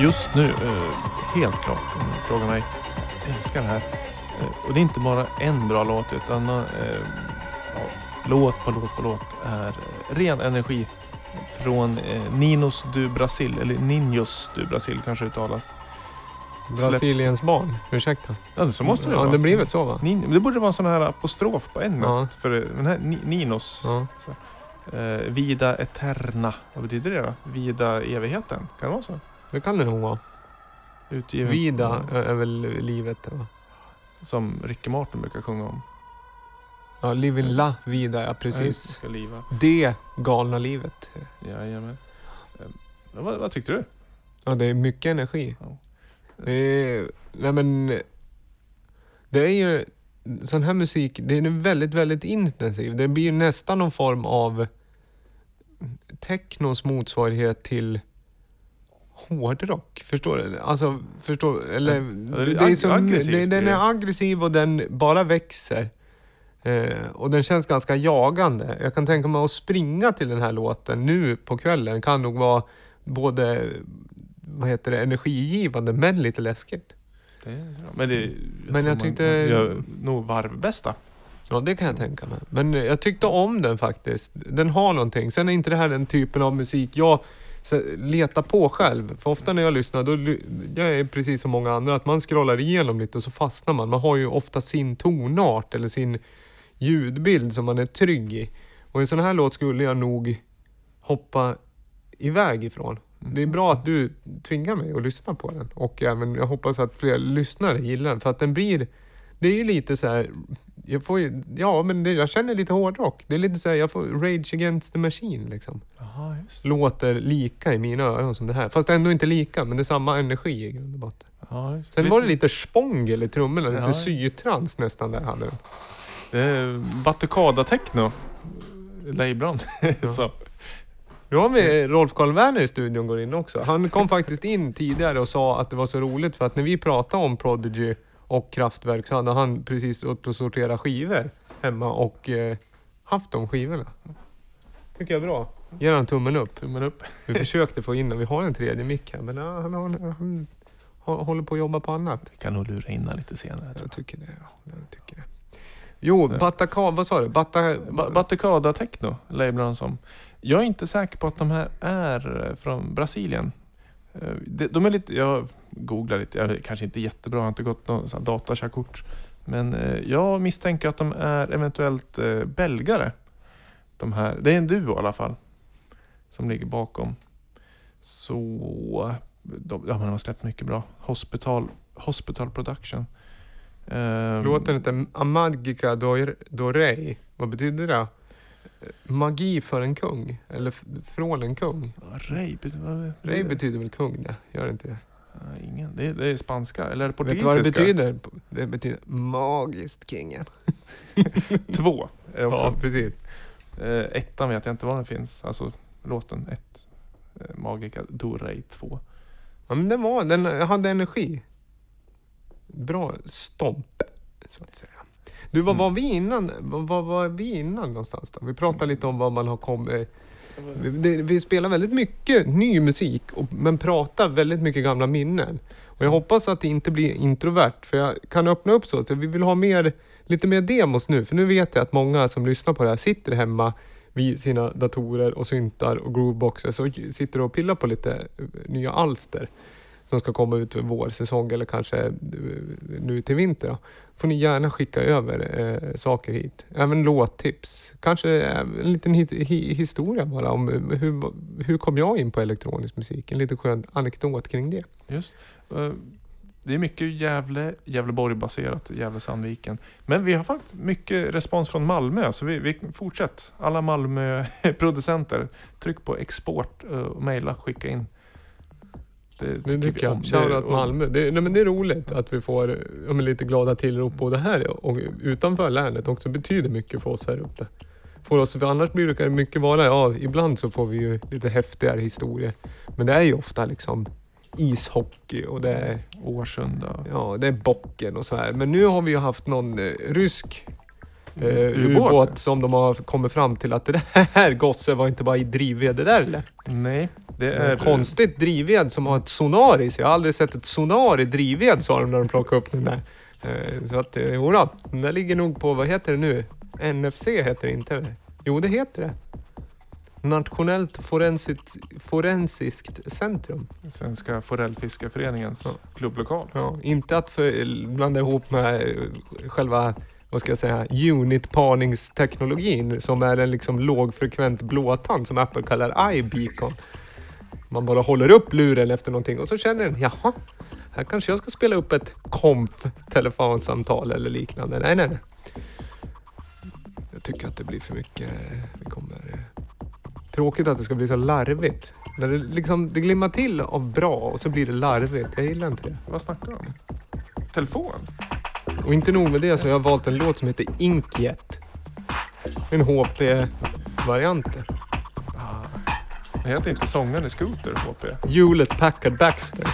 Just nu, eh, helt klart om du frågar mig. Jag älskar det här. Eh, och det är inte bara en bra låt utan eh, ja, låt på låt på låt är ren energi från Ninos du Brasil, eller Ninhos du Brasil kanske uttalas. Brasiliens barn. Ursäkta. Ja, så måste det Ja, vara. det blir väl så va? Nin, det borde vara en sån här apostrof på en Ja. för den här Ni- Ninos. Ja. Eh, vida eterna. Vad betyder det då? Vida evigheten? Kan det vara så? Det kan det nog vara. Utgiven, Vida Ja, är väl livet va? Som Ricky Martin brukar sjunga om. Ja, living la vida, ja Ja, precis. Ska liva. Det galna livet. Jajamän. Eh, vad, vad tyckte du? Ja, det är mycket energi. Ja. Det är, nej men, det är ju sån här musik, det är väldigt, väldigt intensiv. Det blir nästan någon form av technos motsvarighet till hårdrock. Förstår du? Alltså, förstår Eller, Ja, det är det är ag- som, den är aggressiv och den bara växer. Eh, och den känns ganska jagande. Jag kan tänka mig att springa till den här låten nu på kvällen kan nog vara både vad heter det, energigivande men lite läskigt. Det är så bra. Men, det, jag Men jag tyckte- Gör nog varvbästa. Ja, det kan jag tänka mig. Men jag tyckte om den faktiskt. Den har någonting. Sen är inte det här den typen av musik jag så, leta på själv. För ofta när jag lyssnar, då, jag är precis som många andra, att man scrollar igenom lite och så fastnar man. Man har ju ofta sin tonart eller sin ljudbild som man är trygg i. Och en sån här låt skulle jag nog hoppa iväg ifrån. Det är bra att du tvingar mig att lyssna på den och även jag hoppas att fler lyssnare gillar den för att den blir det är ju lite så här. Jag får ju, ja men det, jag känner lite hårdrock. Det är lite så här, jag får Rage Against the Machine liksom. Just Låter lika i mina öron som det här. Fast ändå inte lika, men det är samma energi i grund och botten. just Sen var det lite spångel i trummorna, lite Ja. sytrans nästan där hade den. Det är Batukada Techno. Labeln. Ja. Nu har vi Rolf Karl Werner i studion går in också. Han kom faktiskt in tidigare och sa att det var så roligt för att när vi pratade om Prodigy och Kraftwerk så hade han precis åt och sortera skivor hemma och eh, haft de skivorna. Tycker jag är bra. Ger han tummen upp. Tummen upp. Vi försökte få in den. Vi har en tredje mick här men han, han, han, håller på att jobba på annat. Vi kan nog lura in den lite senare. Jag jag. tycker det. Ja, jag tycker det. Jo, Ja. Bataka, vad sa du? Bata, Ba- Batukada Techno lablar de som. Jag är inte säker på att de här är eh, från Brasilien. Eh, de- är lite, jag googlar lite, jag är kanske inte jättebra, jag har inte gått någon datakörkort. Men eh, jag misstänker att de är eventuellt eh, belgare. De här, det är en duo i alla fall. Som ligger bakom. Så de, ja, de har släppt mycket bra. Hospital, Hospital Production. Ehm, Låten heter Amadgika Dor- Dorei. Vad betyder det? Magi för en kung? Eller från en kung? ja, Ray, bet- vad- Rei betyder väl kung det? Gör det inte det? Ja, ingen. Det, är, det är spanska, eller är det Vet du vad det portugisiska? betyder? Det betyder magiskt kingen. Två. Är också. Ja, precis. Eh, ettan vet jag inte var den finns. Alltså låten ett. Eh, Magica do Rey 2. Ja, men den var, den hade energi. Bra stomp, så att säga. Du, vad Mm. var vi innan? Vad var vi innan någonstans då? Vi pratade lite om vad man har kommit... Vi, det, vi spelar väldigt mycket ny musik, och, men pratar väldigt mycket gamla minnen. Och jag hoppas att det inte blir introvert, för jag kan öppna upp så. så vi vill ha mer, lite mer demos nu, för nu vet jag att många som lyssnar på det här sitter hemma vid sina datorer och syntar och grooveboxes och sitter och pillar på lite eh, nya alster som ska komma ut vårsäsong eller kanske eh, nu till vinter. Då får ni gärna skicka över eh, saker hit. Även låttips. Kanske eh, en liten hit, hi, historia bara om hur, hur kom jag in på elektronisk musik? En liten skön anekdot kring det. Just. Eh, det är mycket Gävle, Gävleborg-baserat, Gävle-Sandviken. Men vi har faktiskt mycket respons från Malmö, så vi, vi fortsätt. Alla Malmö-producenter, tryck på export eh, och mejla, skicka in. Det Det tycker vi tycker jag. Det- Shoutout Malmö. Det, nej, men det är roligt att vi får ja, lite glada tillrop både här och utanför länet också betyder mycket för oss här uppe. Får oss, för annars brukar det mycket vara, ja ibland så får vi ju lite häftigare historier. Men det är ju ofta liksom ishockey och det är, Årsunda. ja, det är bocken och så här. Men nu har vi ju haft någon eh, rysk eh, Ubåt? ubåt som de har kommit fram till att det här gosse var inte bara i drivved det där eller? Nej, det Är är... konstigt drivved som har ett sonar i sig. Jag har aldrig sett ett sonar i drivved sa de när de plockade upp den där. Eh, Så att, eh, jodå, den där ligger nog på, vad heter det nu? NFC heter det inte eller? Jo, det heter det. Nationellt forensiskt, forensiskt centrum. Svenska Forellfiskarföreningens Ja. klubblokal. Ja, inte att för, blanda ihop med eh, själva, vad ska jag säga, unit-parningsteknologin som är en liksom lågfrekvent blåtand som Apple kallar iBeacon. Man bara håller upp luren efter någonting och så känner den, jaha, här kanske jag ska spela upp ett konf-telefonsamtal eller liknande. Nej, nej, nej. Jag tycker att det blir för mycket. Vi kommer... Tråkigt att det ska bli så larvigt. När det, liksom, det glimmar till av bra och så blir det larvigt. Jag gillar inte det. Vad snackar du om? Telefon? Och inte nog med det så har jag valt en låt som heter Inkjet. En HP-variant. Det heter inte sångaren i Scooter, HP. Hewlett Packard Baxter.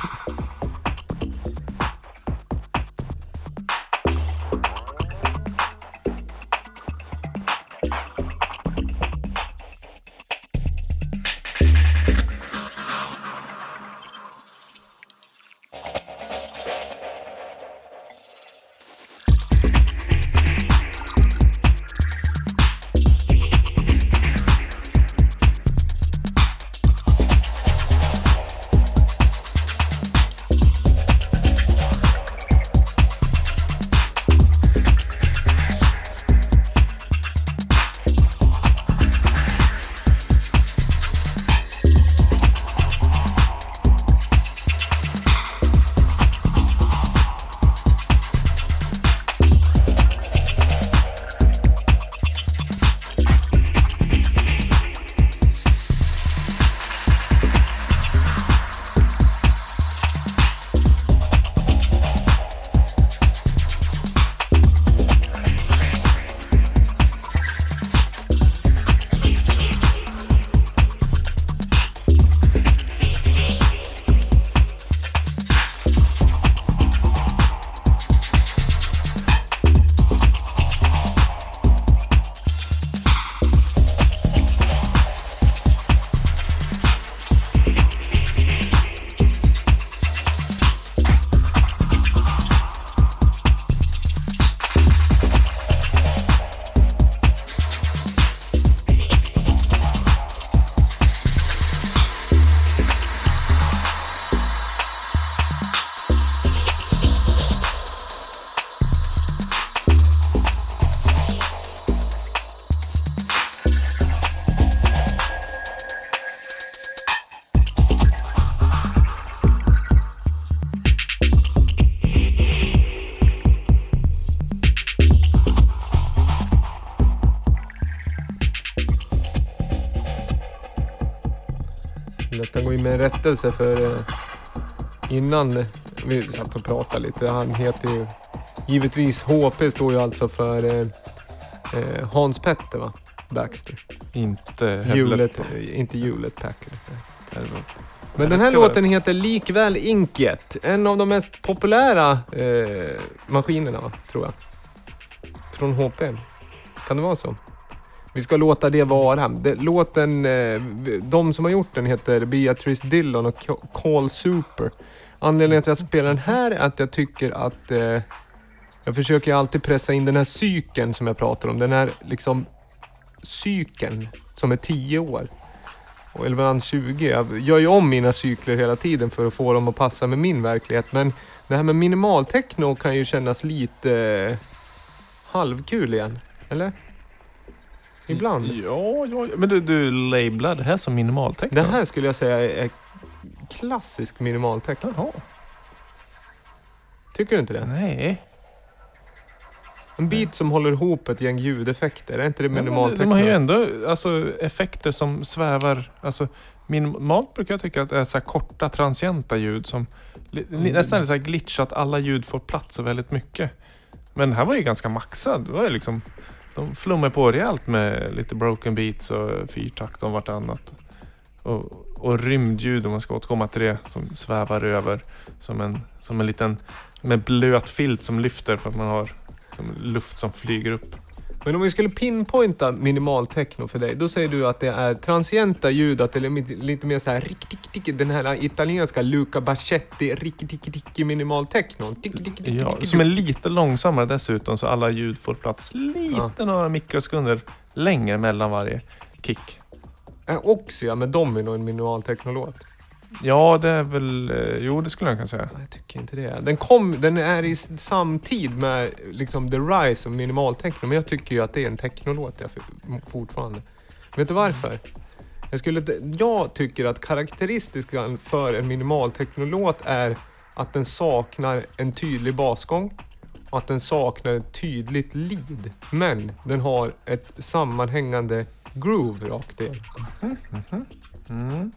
Rättelse för eh, innan vi satt och pratade lite. Han heter ju givetvis HP står ju alltså för eh, eh, Hans Petter va? Baxter. Inte Hewlett, inte Hewlett Packard. Men den här låten heter likväl Inkjet. En av de mest populära eh, maskinerna, tror jag. Från HP. Kan det vara så? Vi ska låta det vara. Det, låten, eh, de som har gjort den heter Beatrice Dillon och Call Super. Anledningen till att jag spelar den här är att jag tycker att eh, jag försöker alltid pressa in den här cykeln som jag pratar om. Den här liksom cykeln som är 10 år. Och eller ibland 20. Jag gör ju om mina cykler hela tiden för att få dem att passa med min verklighet. Men det här med minimaltekno kan ju kännas lite eh, halvkul igen. Eller? Ibland. Ja, ja, men du, du lablar det här som minimaltechno? Det här skulle jag säga är klassisk minimaltechno. Jaha. Tycker du inte det? Nej. En bit som håller ihop ett gäng ljudeffekter. Är inte det minimaltechno? De har ju ändå alltså, effekter som svävar. Alltså, minimalt brukar jag tycka att det är så här korta transienta ljud som Mm. nästan är så här glitch att alla ljud får plats så väldigt mycket. Men den här var ju ganska maxad. Det var ju liksom, de flummar på rejält med lite broken beats och fyrtakt om vartannat. Och, och rymdljud om man ska återkomma till det som svävar över som en, som en liten med blöt filt som lyfter för att man har som luft som flyger upp. Men om vi skulle pinpointa minimal techno för dig, då säger du att det är transienta ljud, att det är lite- mer så här rick, tick, tick, den här italienska Luca Bachetti, rick, tick, tick, minimal techno. Tick, tick, tick, Ja, som är lite långsammare dessutom så alla ljud får plats lite Ja. några mikrosekunder längre mellan varje kick. Oxia med Domino en minimal techno-låt? Ja, det är väl... eh, Jo, det skulle jag kunna säga. Jag tycker inte det. Den, kom, den är i samtid med liksom the rise of minimal techno, men jag tycker ju att det är en technolåt fortfarande. Vet du varför? Jag, skulle, jag tycker att karaktäristiskan för en minimal technolåt är att den saknar en tydlig basgång och att den saknar ett tydligt lead. Men den har ett sammanhängande groove rakt igenom. Mm.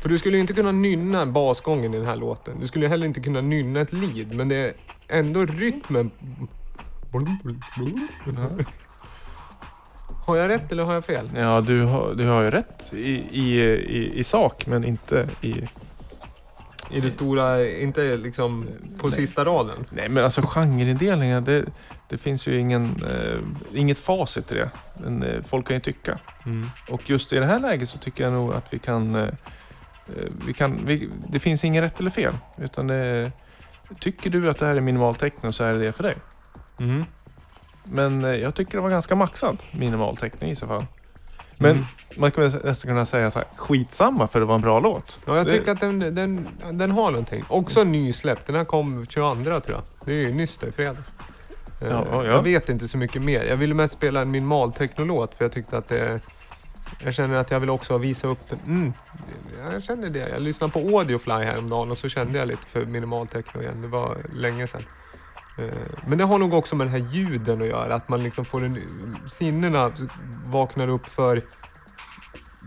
För du skulle ju inte kunna nynna basgången i den här låten. Du skulle ju heller inte kunna nynna ett lead, men det är ändå rytmen. Har jag rätt eller har jag fel? Ja, du har, du har ju rätt i, i, i, i sak, men inte i... I det stora, inte liksom på Nej. sista raden. Nej, men alltså genreindelningar, det, det finns ju ingen, eh, inget facit till det. Men, eh, folk kan ju tycka. Och just i det här läget så tycker jag nog att vi kan... Eh, vi kan vi, det finns inget rätt eller fel. Utan det, tycker du att det här är minimal techno så är det det för dig. Mm. Men eh, jag tycker det var ganska maxat minimal techno i så fall. Men Mm. man kan nästan kunna säga så här, skitsamma för det var en bra låt. Ja, jag Det- tycker att den, den, den har någonting. Också nysläppt. Den här kom 22 tror jag. Det är ju nyss då, i fredags. Eh, Ja, ja. Jag vet inte så mycket mer. Jag ville mest spela en minimal technolåt för jag tyckte att det... Jag känner att jag vill också visa upp... Mm, jag känner det. Jag lyssnade på Audiofly häromdagen och så kände jag lite för minimal techno igen. Det var länge sedan. Eh, men det har nog också med den här ljuden att göra. Att man liksom får en... Sinnena vaknar upp för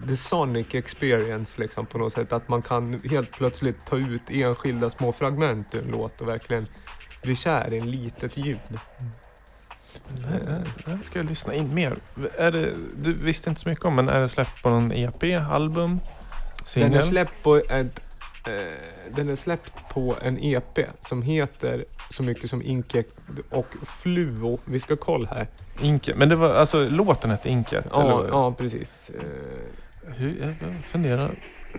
the sonic experience liksom på något sätt. Att man kan helt plötsligt ta ut enskilda små fragment ur en låt och verkligen bli kär i en litet ljud. Det här ska jag lyssna in mer. Är det, du visste inte så mycket om men är det släppt på någon EP, album, Den singel? är släppt på ett, eh, den är släppt på en EP som heter så mycket som Inket och Fluo. Vi ska kolla här. Inket. Men det var alltså låten hette Inket? Ja, eller? ja precis. Eh, Hur, jag funderar,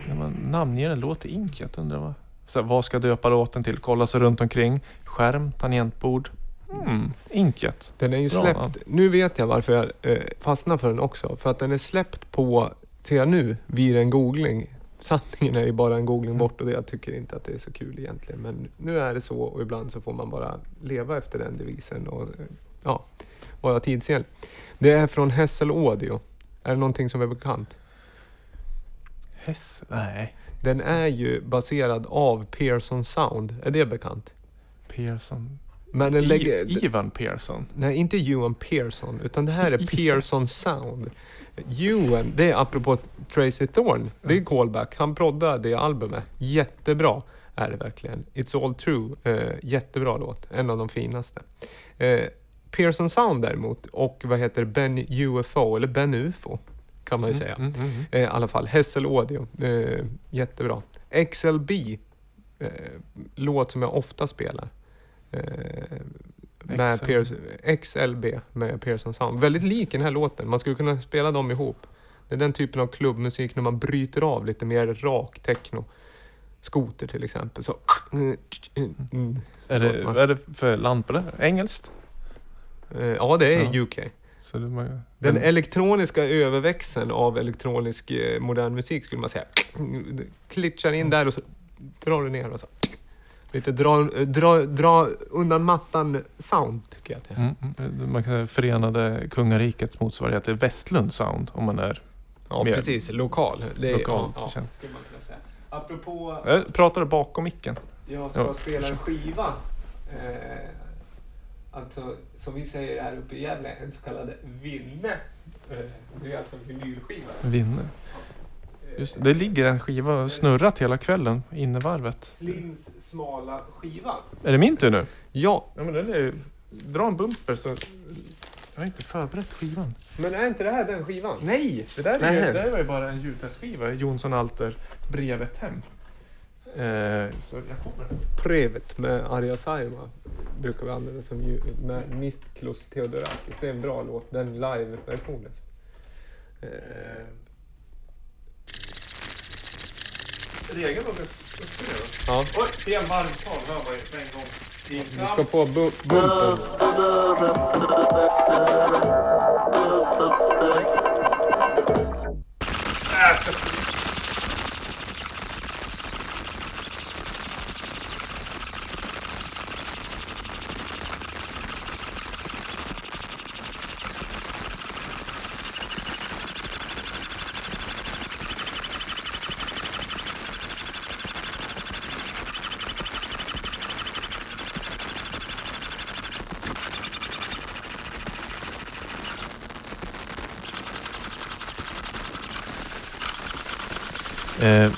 när man namnger en låt till Inket, undrar vad... Så här, vad ska döpa låten till? Kolla sig runt omkring. Skärm, tangentbord. Mm, Inket. Den är ju Bra släppt. namn. Nu vet jag varför jag eh, fastnar för den också. För att den är släppt på, ser jag nu, vid en googling. Sanningen är ju bara en googling bort och det, jag tycker inte att det är så kul egentligen. Men nu är det så och ibland så får man bara leva efter den devisen och ja, vara tidsenlig. Det är från Hessel Audio. Är det någonting som är bekant? Hess? Nej. Den är ju baserad av Pearson Sound. Är det bekant? Pearson. Men den lägger... I, Ivan Pearson. Nej, inte Ewan Pearson, utan det här är Pearson Sound. Ewan, det är apropå Tracy Thorn. Det är callback. Han proddade det albumet. Jättebra är det verkligen. It's all true. Eh, jättebra låt. En av de finaste. Eh, Pearson Sound däremot och vad heter Ben UFO, eller Ben UFO kan man ju säga. Mm, mm, mm. Eh, I alla fall, Hessel Audio. Eh, jättebra. XLB, eh, låt som jag ofta spelar. Eh, med XLB. Pearson, XLB med Pearson Sound. Väldigt lik den här låten. Man skulle kunna spela dem ihop. Det är den typen av klubbmusik när man bryter av lite mer rak techno. Skoter till exempel. Så, mm, mm. Är, det, vad är det för land på det? Engelskt? Eh, ja, det är Ja. UK. Så det, man, Den elektroniska överväxeln av elektronisk eh, modern musik skulle man säga. Klitchar in där och så drar du ner och så. Lite dra, dra, dra undan mattan sound tycker jag att det är. Mm, mm. Man kan säga förenade kungarikets motsvarighet till Västlund Sound om man är... Ja, mer precis. Lokal. Det är, lokalt, ja, ja, känns. skulle man kunna säga. Apropå, Jag pratar bakom micken. jag ska Ja. spela en skiva. Eh, alltså, som vi säger här uppe i Gävle, en så kallad vinne. Eh, det är alltså en vinylskiva. Vinner. Just, det. ligger en skiva och snurrat hela kvällen, innevarvet. Slims smala skiva. Är det min tur nu? Ja, Ja, men den är, dra en bumper så... Jag har inte förberett skivan. men är inte det här den skivan? Nej! Det där, är Nej. ju, det där var ju bara en ljudtestskiva. Jonsson Alter, Brevet hem. Eh, så jag kommer. Prevet med Arja Saijonmaa brukar vi använda som ljud med Niklos Theodorakis. Det är en bra låt, den live-versionen. Eh, Regeln redan. ja, Oj, fel varvtal hör man ju på en gång. du ska få bu- bumpen. Eh,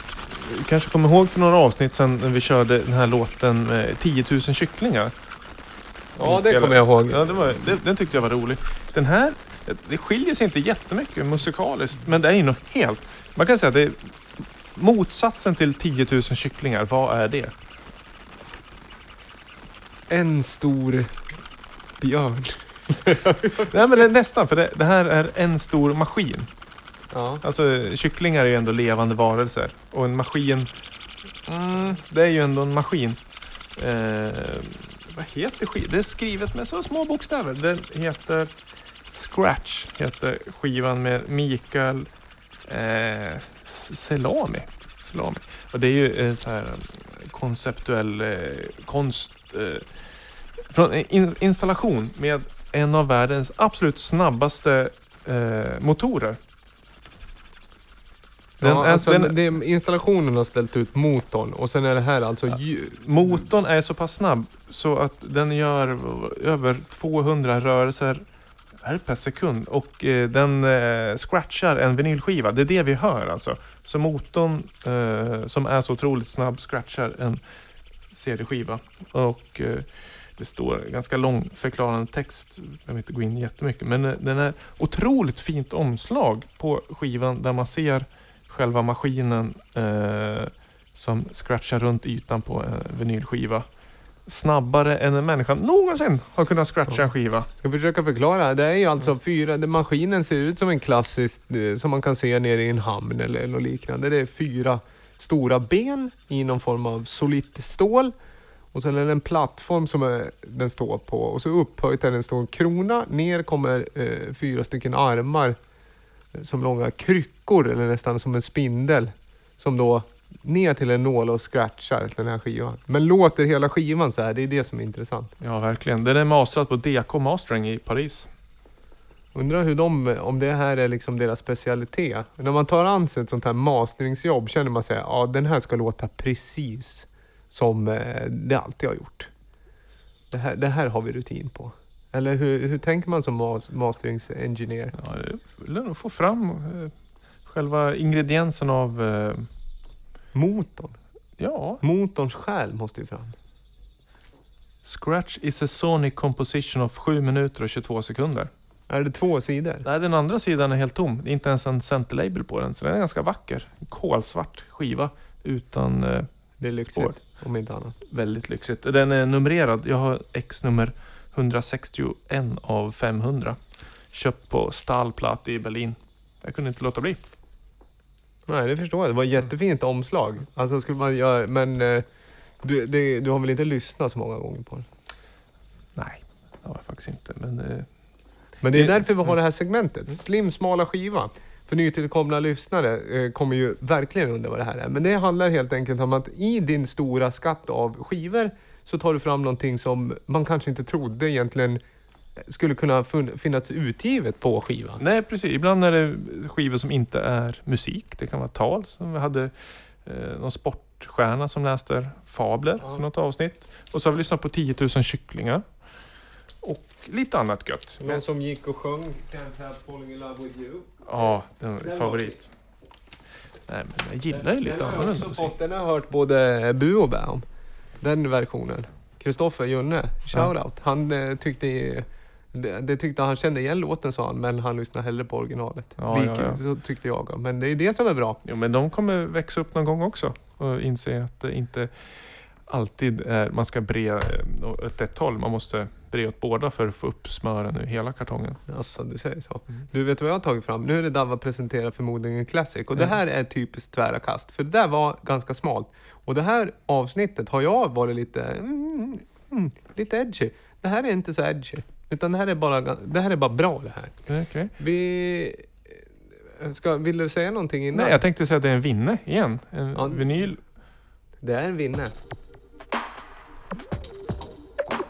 du kanske kommer ihåg för några avsnitt sedan när vi körde den här låten med 10 000 kycklingar. Ja, det kommer jag ihåg. Ja, det var, det, den tyckte jag var rolig. Den här, det skiljer sig inte jättemycket musikaliskt, men det är ju något helt... Man kan säga att det är motsatsen till 10 000 kycklingar. Vad är det? En stor björn. Nej, men det är nästan, för det, det här är en stor maskin. Ja. Alltså kycklingar är ju ändå levande varelser. Och en maskin, mm, det är ju ändå en maskin. Eh, vad heter skivan? Det är skrivet med så små bokstäver. Den heter Scratch, heter skivan med Mikael eh, Selami. Selami. Och det är ju eh, så här um, konceptuell eh, konst. Eh, från eh, in, installation med en av världens absolut snabbaste eh, motorer. Den ja, alltså, den- det, installationen har ställt ut motorn och sen är det här alltså ljud. Motorn är så pass snabb så att den gör över 200 rörelser per sekund och eh, den eh, scratchar en vinylskiva. Det är det vi hör alltså. Så motorn eh, som är så otroligt snabb scratchar en CD-skiva. Och eh, det står ganska lång förklarande text. Jag behöver inte gå in jättemycket. Men eh, den är otroligt fint omslag på skivan där man ser själva maskinen eh, som scratchar runt ytan på en vinylskiva. Snabbare än en människa någonsin har kunnat scratcha en skiva. Ska försöka förklara. Det är ju alltså fyra, det, maskinen ser ut som en klassisk eh, som man kan se nere i en hamn eller något liknande. Det är fyra stora ben i någon form av solitt stål. Och sen är det en plattform som är, den står på och så upphöjt är det en stor krona. Ner kommer eh, fyra stycken armar som långa kryckor eller nästan som en spindel. Som då ner till en nål och scratchar den här skivan. Men låter hela skivan så här, det är det som är intressant. Ja, verkligen. Den är masterad på DK Mastering i Paris. Undrar hur de, om det här är liksom deras specialitet. När man tar an sig ett sånt här masteringsjobb känner man sig ja den här ska låta precis som eh, det alltid har gjort. Det här, det här har vi rutin på. Eller hur, hur tänker man som mas, masteringsengineer? Ja, det vill nog få fram eh, själva ingrediensen av... Eh, Motorn. ja, Motorns själ måste ju fram. Scratch is a sonic composition of 7 minuter och 22 sekunder. Är det två sidor? Nej, den andra sidan är helt tom. Det är inte ens en centerlabel på den, så den är ganska vacker. En kolsvart skiva utan eh, Det är lyxigt, Spår. om inte annat. väldigt lyxigt. Den är numrerad. Jag har X nummer 161 av 500. Köpt på Stahlplatte i Berlin. Jag kunde inte låta bli. Nej, det förstår jag. Det var ett jättefint omslag. Alltså skulle man göra, men eh, du, det, du har väl inte lyssnat så många gånger på den? Nej, det har jag faktiskt inte. Men eh, Men det är därför vi har det här segmentet. Slim, smala skiva. För nytillkomna lyssnare eh, kommer ju verkligen undra vad det här är. Men det handlar helt enkelt om att i din stora skatt av skivor så tar du fram någonting som man kanske inte trodde egentligen skulle kunna finnas utgivet på skivan. Nej, precis. Ibland är det skivor som inte är musik. Det kan vara tal. Som vi hade eh, någon sportstjärna som läste fabler Ja. för något avsnitt. Och så har vi lyssnat på 10 000 kycklingar. Och lite annat gött. Någon som gick och sjöng Can't help falling in love with you. Ja, den är favorit. Nej, men jag gillar ju lite annorlunda musik. Den har jag hört både Bu och Bä om. Den versionen. Kristoffer Junne, shoutout. Han eh, tyckte det, det tyckte han kände igen låten sa han, men han lyssnade hellre på originalet. Ja, Lik, ja, ja. Så tyckte jag. Men det är det som är bra. Jo, men de kommer växa upp någon gång också. och inse att det inte alltid är, man ska bre eh, åt ett håll. Man måste bre åt båda för att få upp smören ur hela kartongen. Alltså, du säger så. Mm. Du vet vad jag har tagit fram? Nu är det Dava presenterar förmodligen Classic och det Mm. här är typiskt tvära kast. För det där var ganska smalt. Och det här avsnittet har jag varit lite, mm, mm, lite edgy. Det här är inte så edgy. Utan det här är bara, det här är bara bra det här. Okej. Vi... Ska, vill du säga någonting innan? Nej, jag tänkte säga att det är en vinne igen. En Ja. vinyl. Det är en vinne.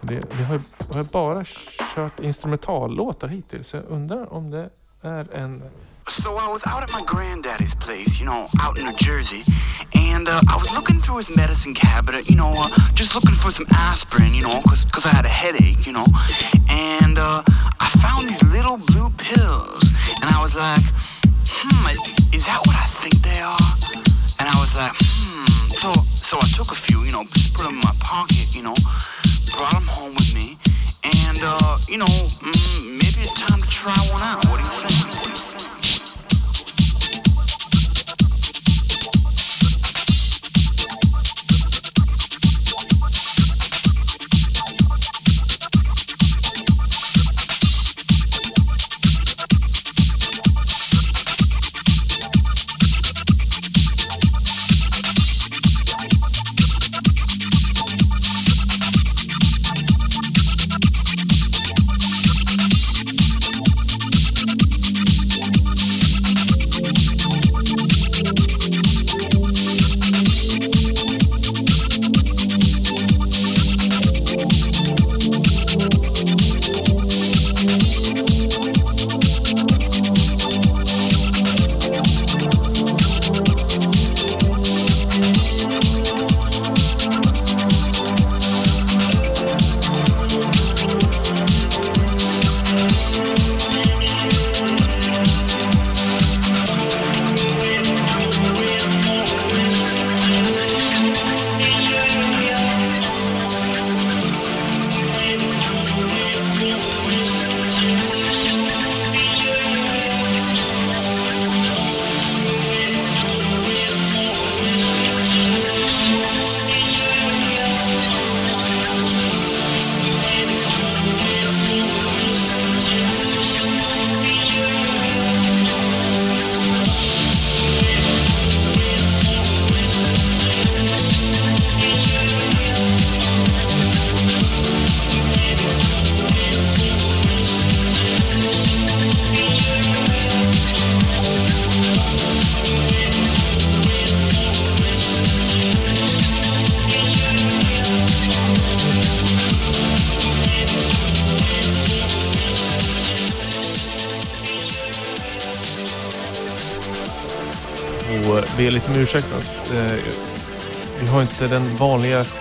Det, vi har, har bara kört instrumentallåtar hittills. Så jag undrar om det är en... So I was out at my granddaddy's place, you know, out in New Jersey, and uh, I was looking through his medicine cabinet, you know, uh, just looking for some aspirin, you know, cause, 'cause I had a headache, you know, and uh, I found these little blue pills, and I was like, hmm, is- that what I think they are? And I was like, hmm. So, so I took a few, you know, just put them in my pocket, you know, brought them home with me, and uh, you know, mm, maybe it's time to try one out. What do you think?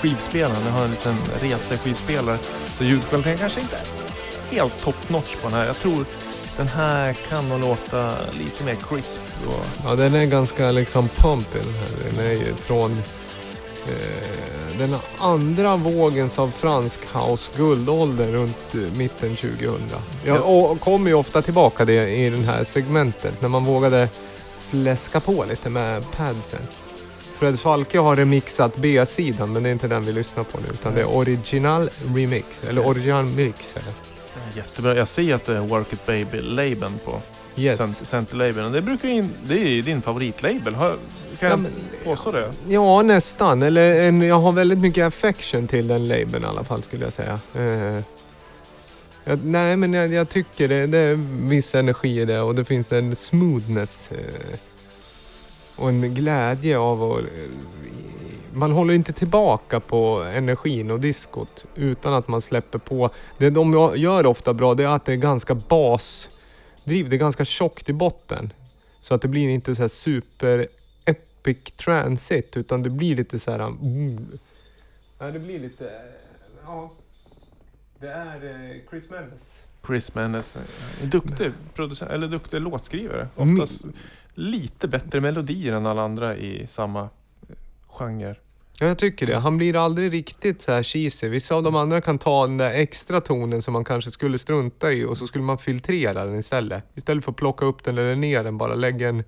Skivspelaren. Vi har en liten reseskivspelare. Så ljudkvaliteten kanske inte är helt top notch på den här. Jag tror den här kan nog låta lite mer crisp. Och, Ja, den är ganska liksom pumpig den här. Den är ju från eh, den andra vågens av fransk house guldålder runt eh, mitten 2000. Jag kommer ju ofta tillbaka det i den här segmentet när man vågade fläska på lite med padsen. Fred Falke har remixat B-sidan men det är inte den vi lyssnar på nu utan det är original remix eller original mix. Jättebra. Jag ser att det är Work It Baby-labeln på Yes. cent- Center-labeln. Det, brukar in, det är din favoritlabel. Kan Ja, jag påstå det? Ja, nästan. Eller en, jag har väldigt mycket affection till den labeln i alla fall skulle jag säga. Eh, jag, nej, men jag, jag tycker det, det är viss energi i det och det finns en smoothness eh, och en glädje av att... eh, man håller inte tillbaka på energin och diskot utan att man släpper på. Det de gör ofta bra det är att det är ganska basdriv. Det är ganska tjockt i botten. Så att det blir inte så här super epic transit utan det blir lite så här... Mm. Ja, det blir lite... Ja. Det är eh, Chris Mendes. Chris Mendes, en duktig producent, eller duktig låtskrivare. Mm. Lite bättre melodier än alla andra i samma eh, genre. Ja, jag tycker det. Han blir aldrig riktigt så här cheesy. Vissa av de andra kan ta den där extra tonen som man kanske skulle strunta i och så skulle man filtrera den istället. Istället för att plocka upp den eller ner den, bara lägga en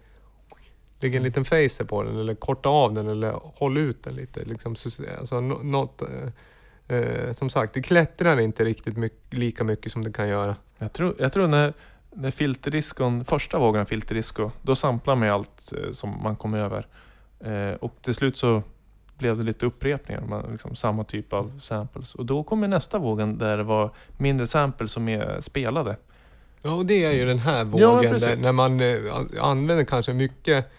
Lägg en liten phaser på den eller korta av den eller håll ut den lite. Liksom, så, alltså, nå- något, eh, eh, som sagt, det klättrar inte riktigt mycket, lika mycket som det kan göra. Jag tror, jag tror när, när filterdiskon, första vågen av filterdisco, då samplar man allt eh, som man kom över. Eh, och till slut så blev det lite upprepningar, man, liksom, samma typ av samples. Och då kommer nästa vågen där det var mindre samples som är spelade. Ja, och det är ju den här Ja, vågen precis. där, när man eh, använder kanske mycket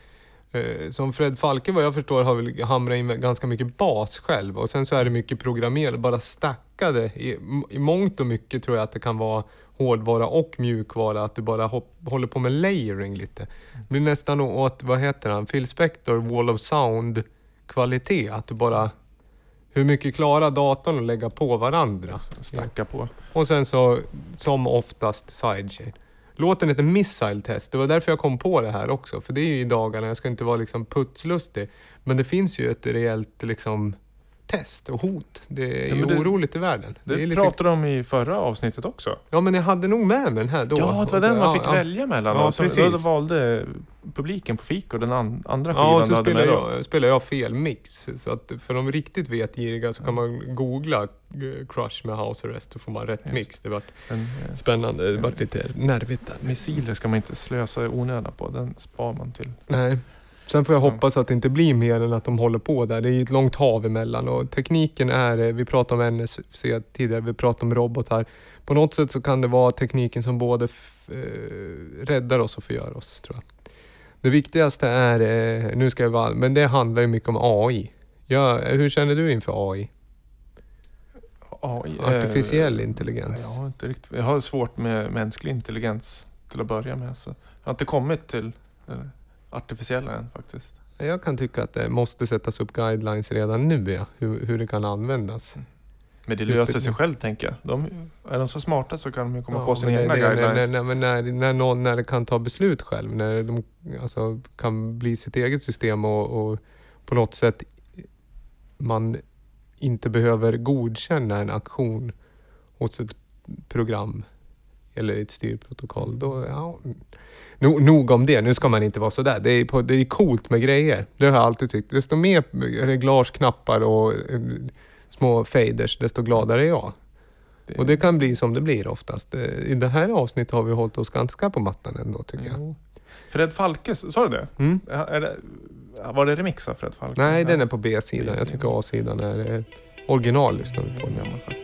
som Fred Falke vad jag förstår har väl hamrat in ganska mycket bas själv och sen så är det mycket programmerat, bara stackade. I, I mångt och mycket tror jag att det kan vara hårdvara och mjukvara, att du bara hopp, håller på med layering lite. Det blir nästan åt, vad heter han, Phil Spector, Wall of Sound kvalitet, att du bara hur mycket klarar datorn att lägga på varandra? Stacka på. Och sen så, som oftast, sidechain. Låten heter Missile Test. Det var därför jag kom på det här också. För det är ju i dagarna, jag ska inte vara liksom putslustig. Men det finns ju ett rejält liksom test och hot. Det är Ja, ju det- oroligt i världen. Det, är lite... pratade de om i förra avsnittet också. Ja, men jag hade nog med mig den här då. Ja, det var den man Ja, fick ja. välja mellan. Ja, då. Så precis. Då valde publiken på fik och den an, andra skivan Ja, så hade spelar då. jag, spelar jag fel mix. Så att för de riktigt vetgiriga så kan man googla eh, Crush med House Arrest så får man rätt Just. mix. Det vart eh, spännande, det vart lite nervigt där. missiler ska man inte slösa i onödan på. Den spar man till. Nej. Sen får jag hoppas att det inte blir mer än att de håller på där. Det är ju ett långt hav emellan och tekniken är, eh, vi pratade om NSC tidigare, vi pratade om robotar. På något sätt så kan det vara tekniken som både f- eh, räddar oss och förgör oss, tror jag. Det viktigaste är, eh, nu ska jag vara, men det handlar ju mycket om AI. Ja, hur känner du inför AI? AI, Artificiell intelligens. Jag har, inte riktigt, jag har svårt med mänsklig intelligens till att börja med. Så jag har inte kommit till artificiella än faktiskt. Jag kan tycka att det måste sättas upp guidelines redan nu, ja, hur, hur det kan användas. Men det löser det. sig själv tänker jag. De, är de så smarta så kan de ju komma Ja, på sina egna det- guidelines. När, när, när, när, någon, när kan ta beslut själv, när de alltså, kan bli sitt eget system och, och på något sätt man inte behöver godkänna en aktion hos ett program eller ett styrprotokoll. Då, ja, no, nog om det. Nu ska man inte vara sådär. Det är, på, det är coolt med grejer. Det har jag alltid tyckt. Desto mer reglageknappar och eh, små faders, desto gladare är jag. Och det kan bli som det blir oftast. Eh, I det här avsnittet har vi hållit oss ganska på mattan ändå tycker jag. Jo. Fred Falke, sa du det? Mm? Det? Var det remix av Fred Falke? Nej, den är på B-sidan. Jag tycker A-sidan är eh, original lyssnar vi på Ja,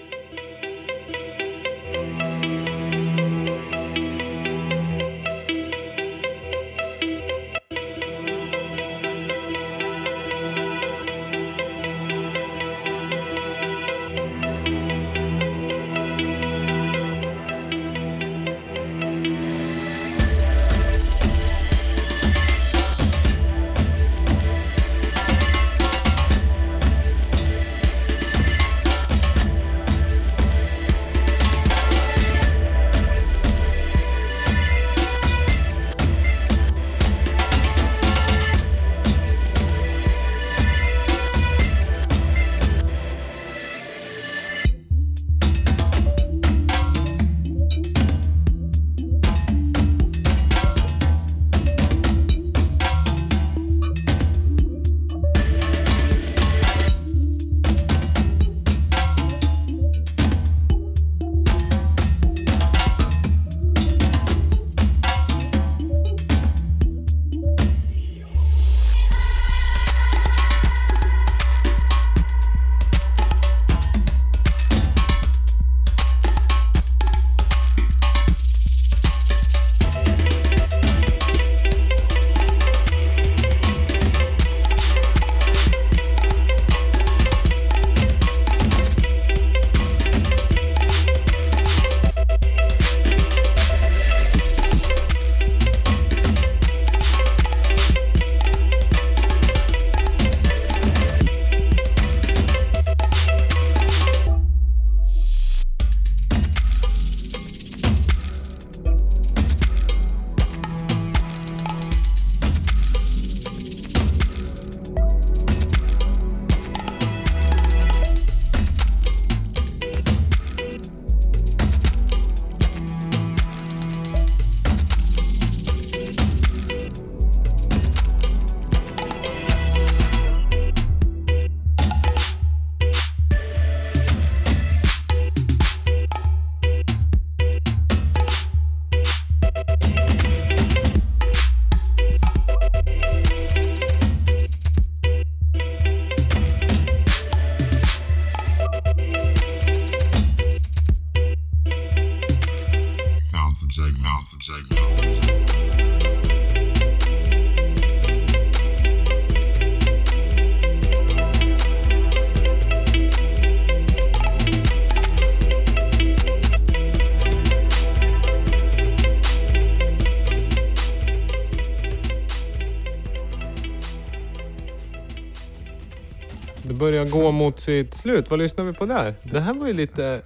gå mot sitt slut. Vad lyssnar vi på där? Det här var ju lite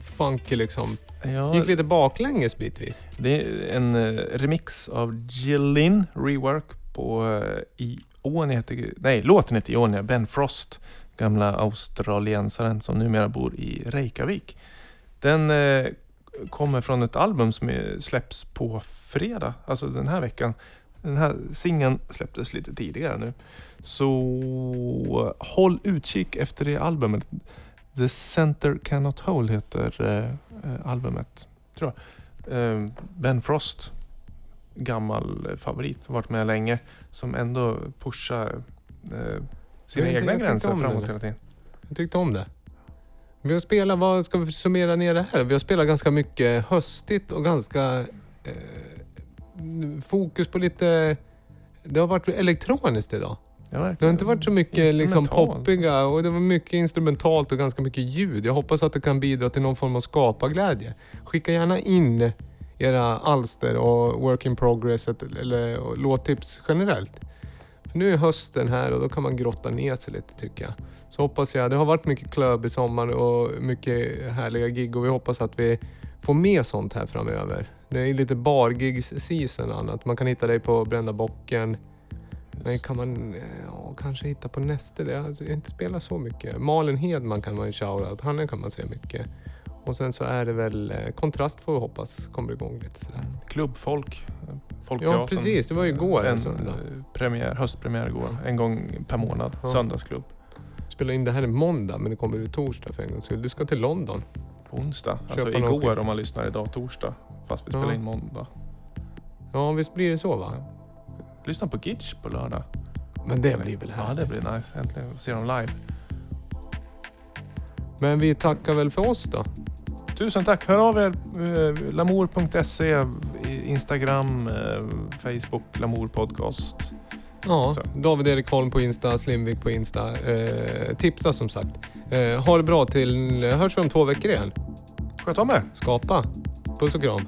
funky liksom. Ja, Gick lite baklänges bitvis. det är en eh, remix av Jillin Rework på eh, Ionia, heter, nej låten heter Ionia, Ben Frost, gamla australiensaren som numera bor i Reykjavik. Den eh, kommer från ett album som släpps på fredag, alltså den här veckan. Den här singeln släpptes lite tidigare nu. Så håll utkik efter det albumet. The Center Cannot Hold heter eh, eh, albumet, tror jag. Eh, ben Frost, gammal favorit, varit med länge, som ändå pushar eh, sina Jag egna jag gränser framåt hela tiden. Jag tyckte om det. Vi har spelat, vad ska vi summera ner det här? Vi har spelat ganska mycket höstigt och ganska eh, fokus på lite... Det har varit elektroniskt idag. Ja, Det har inte varit så mycket liksom poppiga och det var mycket instrumentalt och ganska mycket ljud. Jag hoppas att det kan bidra till någon form av skaparglädje. Skicka gärna in era alster och work in progress eller låttips generellt. För nu är hösten här och då kan man grotta ner sig lite tycker jag. Så hoppas jag, det har varit mycket klubb i sommar och mycket härliga gig och vi hoppas att vi får med sånt här framöver. Det är lite bargigs season och annat. Man kan hitta dig på Brända Bocken. Men kan man eh, ja, kanske hitta på nästa? Det alltså, jag har inte spelat så mycket. Malin Hedman kan man ju shoutout. Han kan man se mycket. Och sen så är det väl eh, Kontrast får vi hoppas kommer igång lite sådär. Klubbfolk, eh, Folkteatern. Ja precis, det var ju igår en eh, premiär, höstpremiär igår. En gång per månad. Ja. Söndagsklubb. Spelade in det här i måndag men det kommer ut torsdag för en gångs skull. Du ska till London. På onsdag. Alltså Köpa någon igår skiva. om man lyssnar idag torsdag. Fast vi Ja. spelar in måndag. Ja visst blir det så va? Lyssna på Gitch på lördag. Men det blir väl Ja här. det blir nice. Äntligen se dem live. Men vi tackar väl för oss då. Tusen tack. Hör av er. Eh, Lamour.se, Instagram, eh, Facebook, Lamour Podcast. Ja, Så. David Erik Holm på Insta, Slimvik på Insta. Eh, tipsa som sagt. Eh, ha det bra till... Hörs vi om två veckor igen. Sköt om er. Skapa. Puss och kram.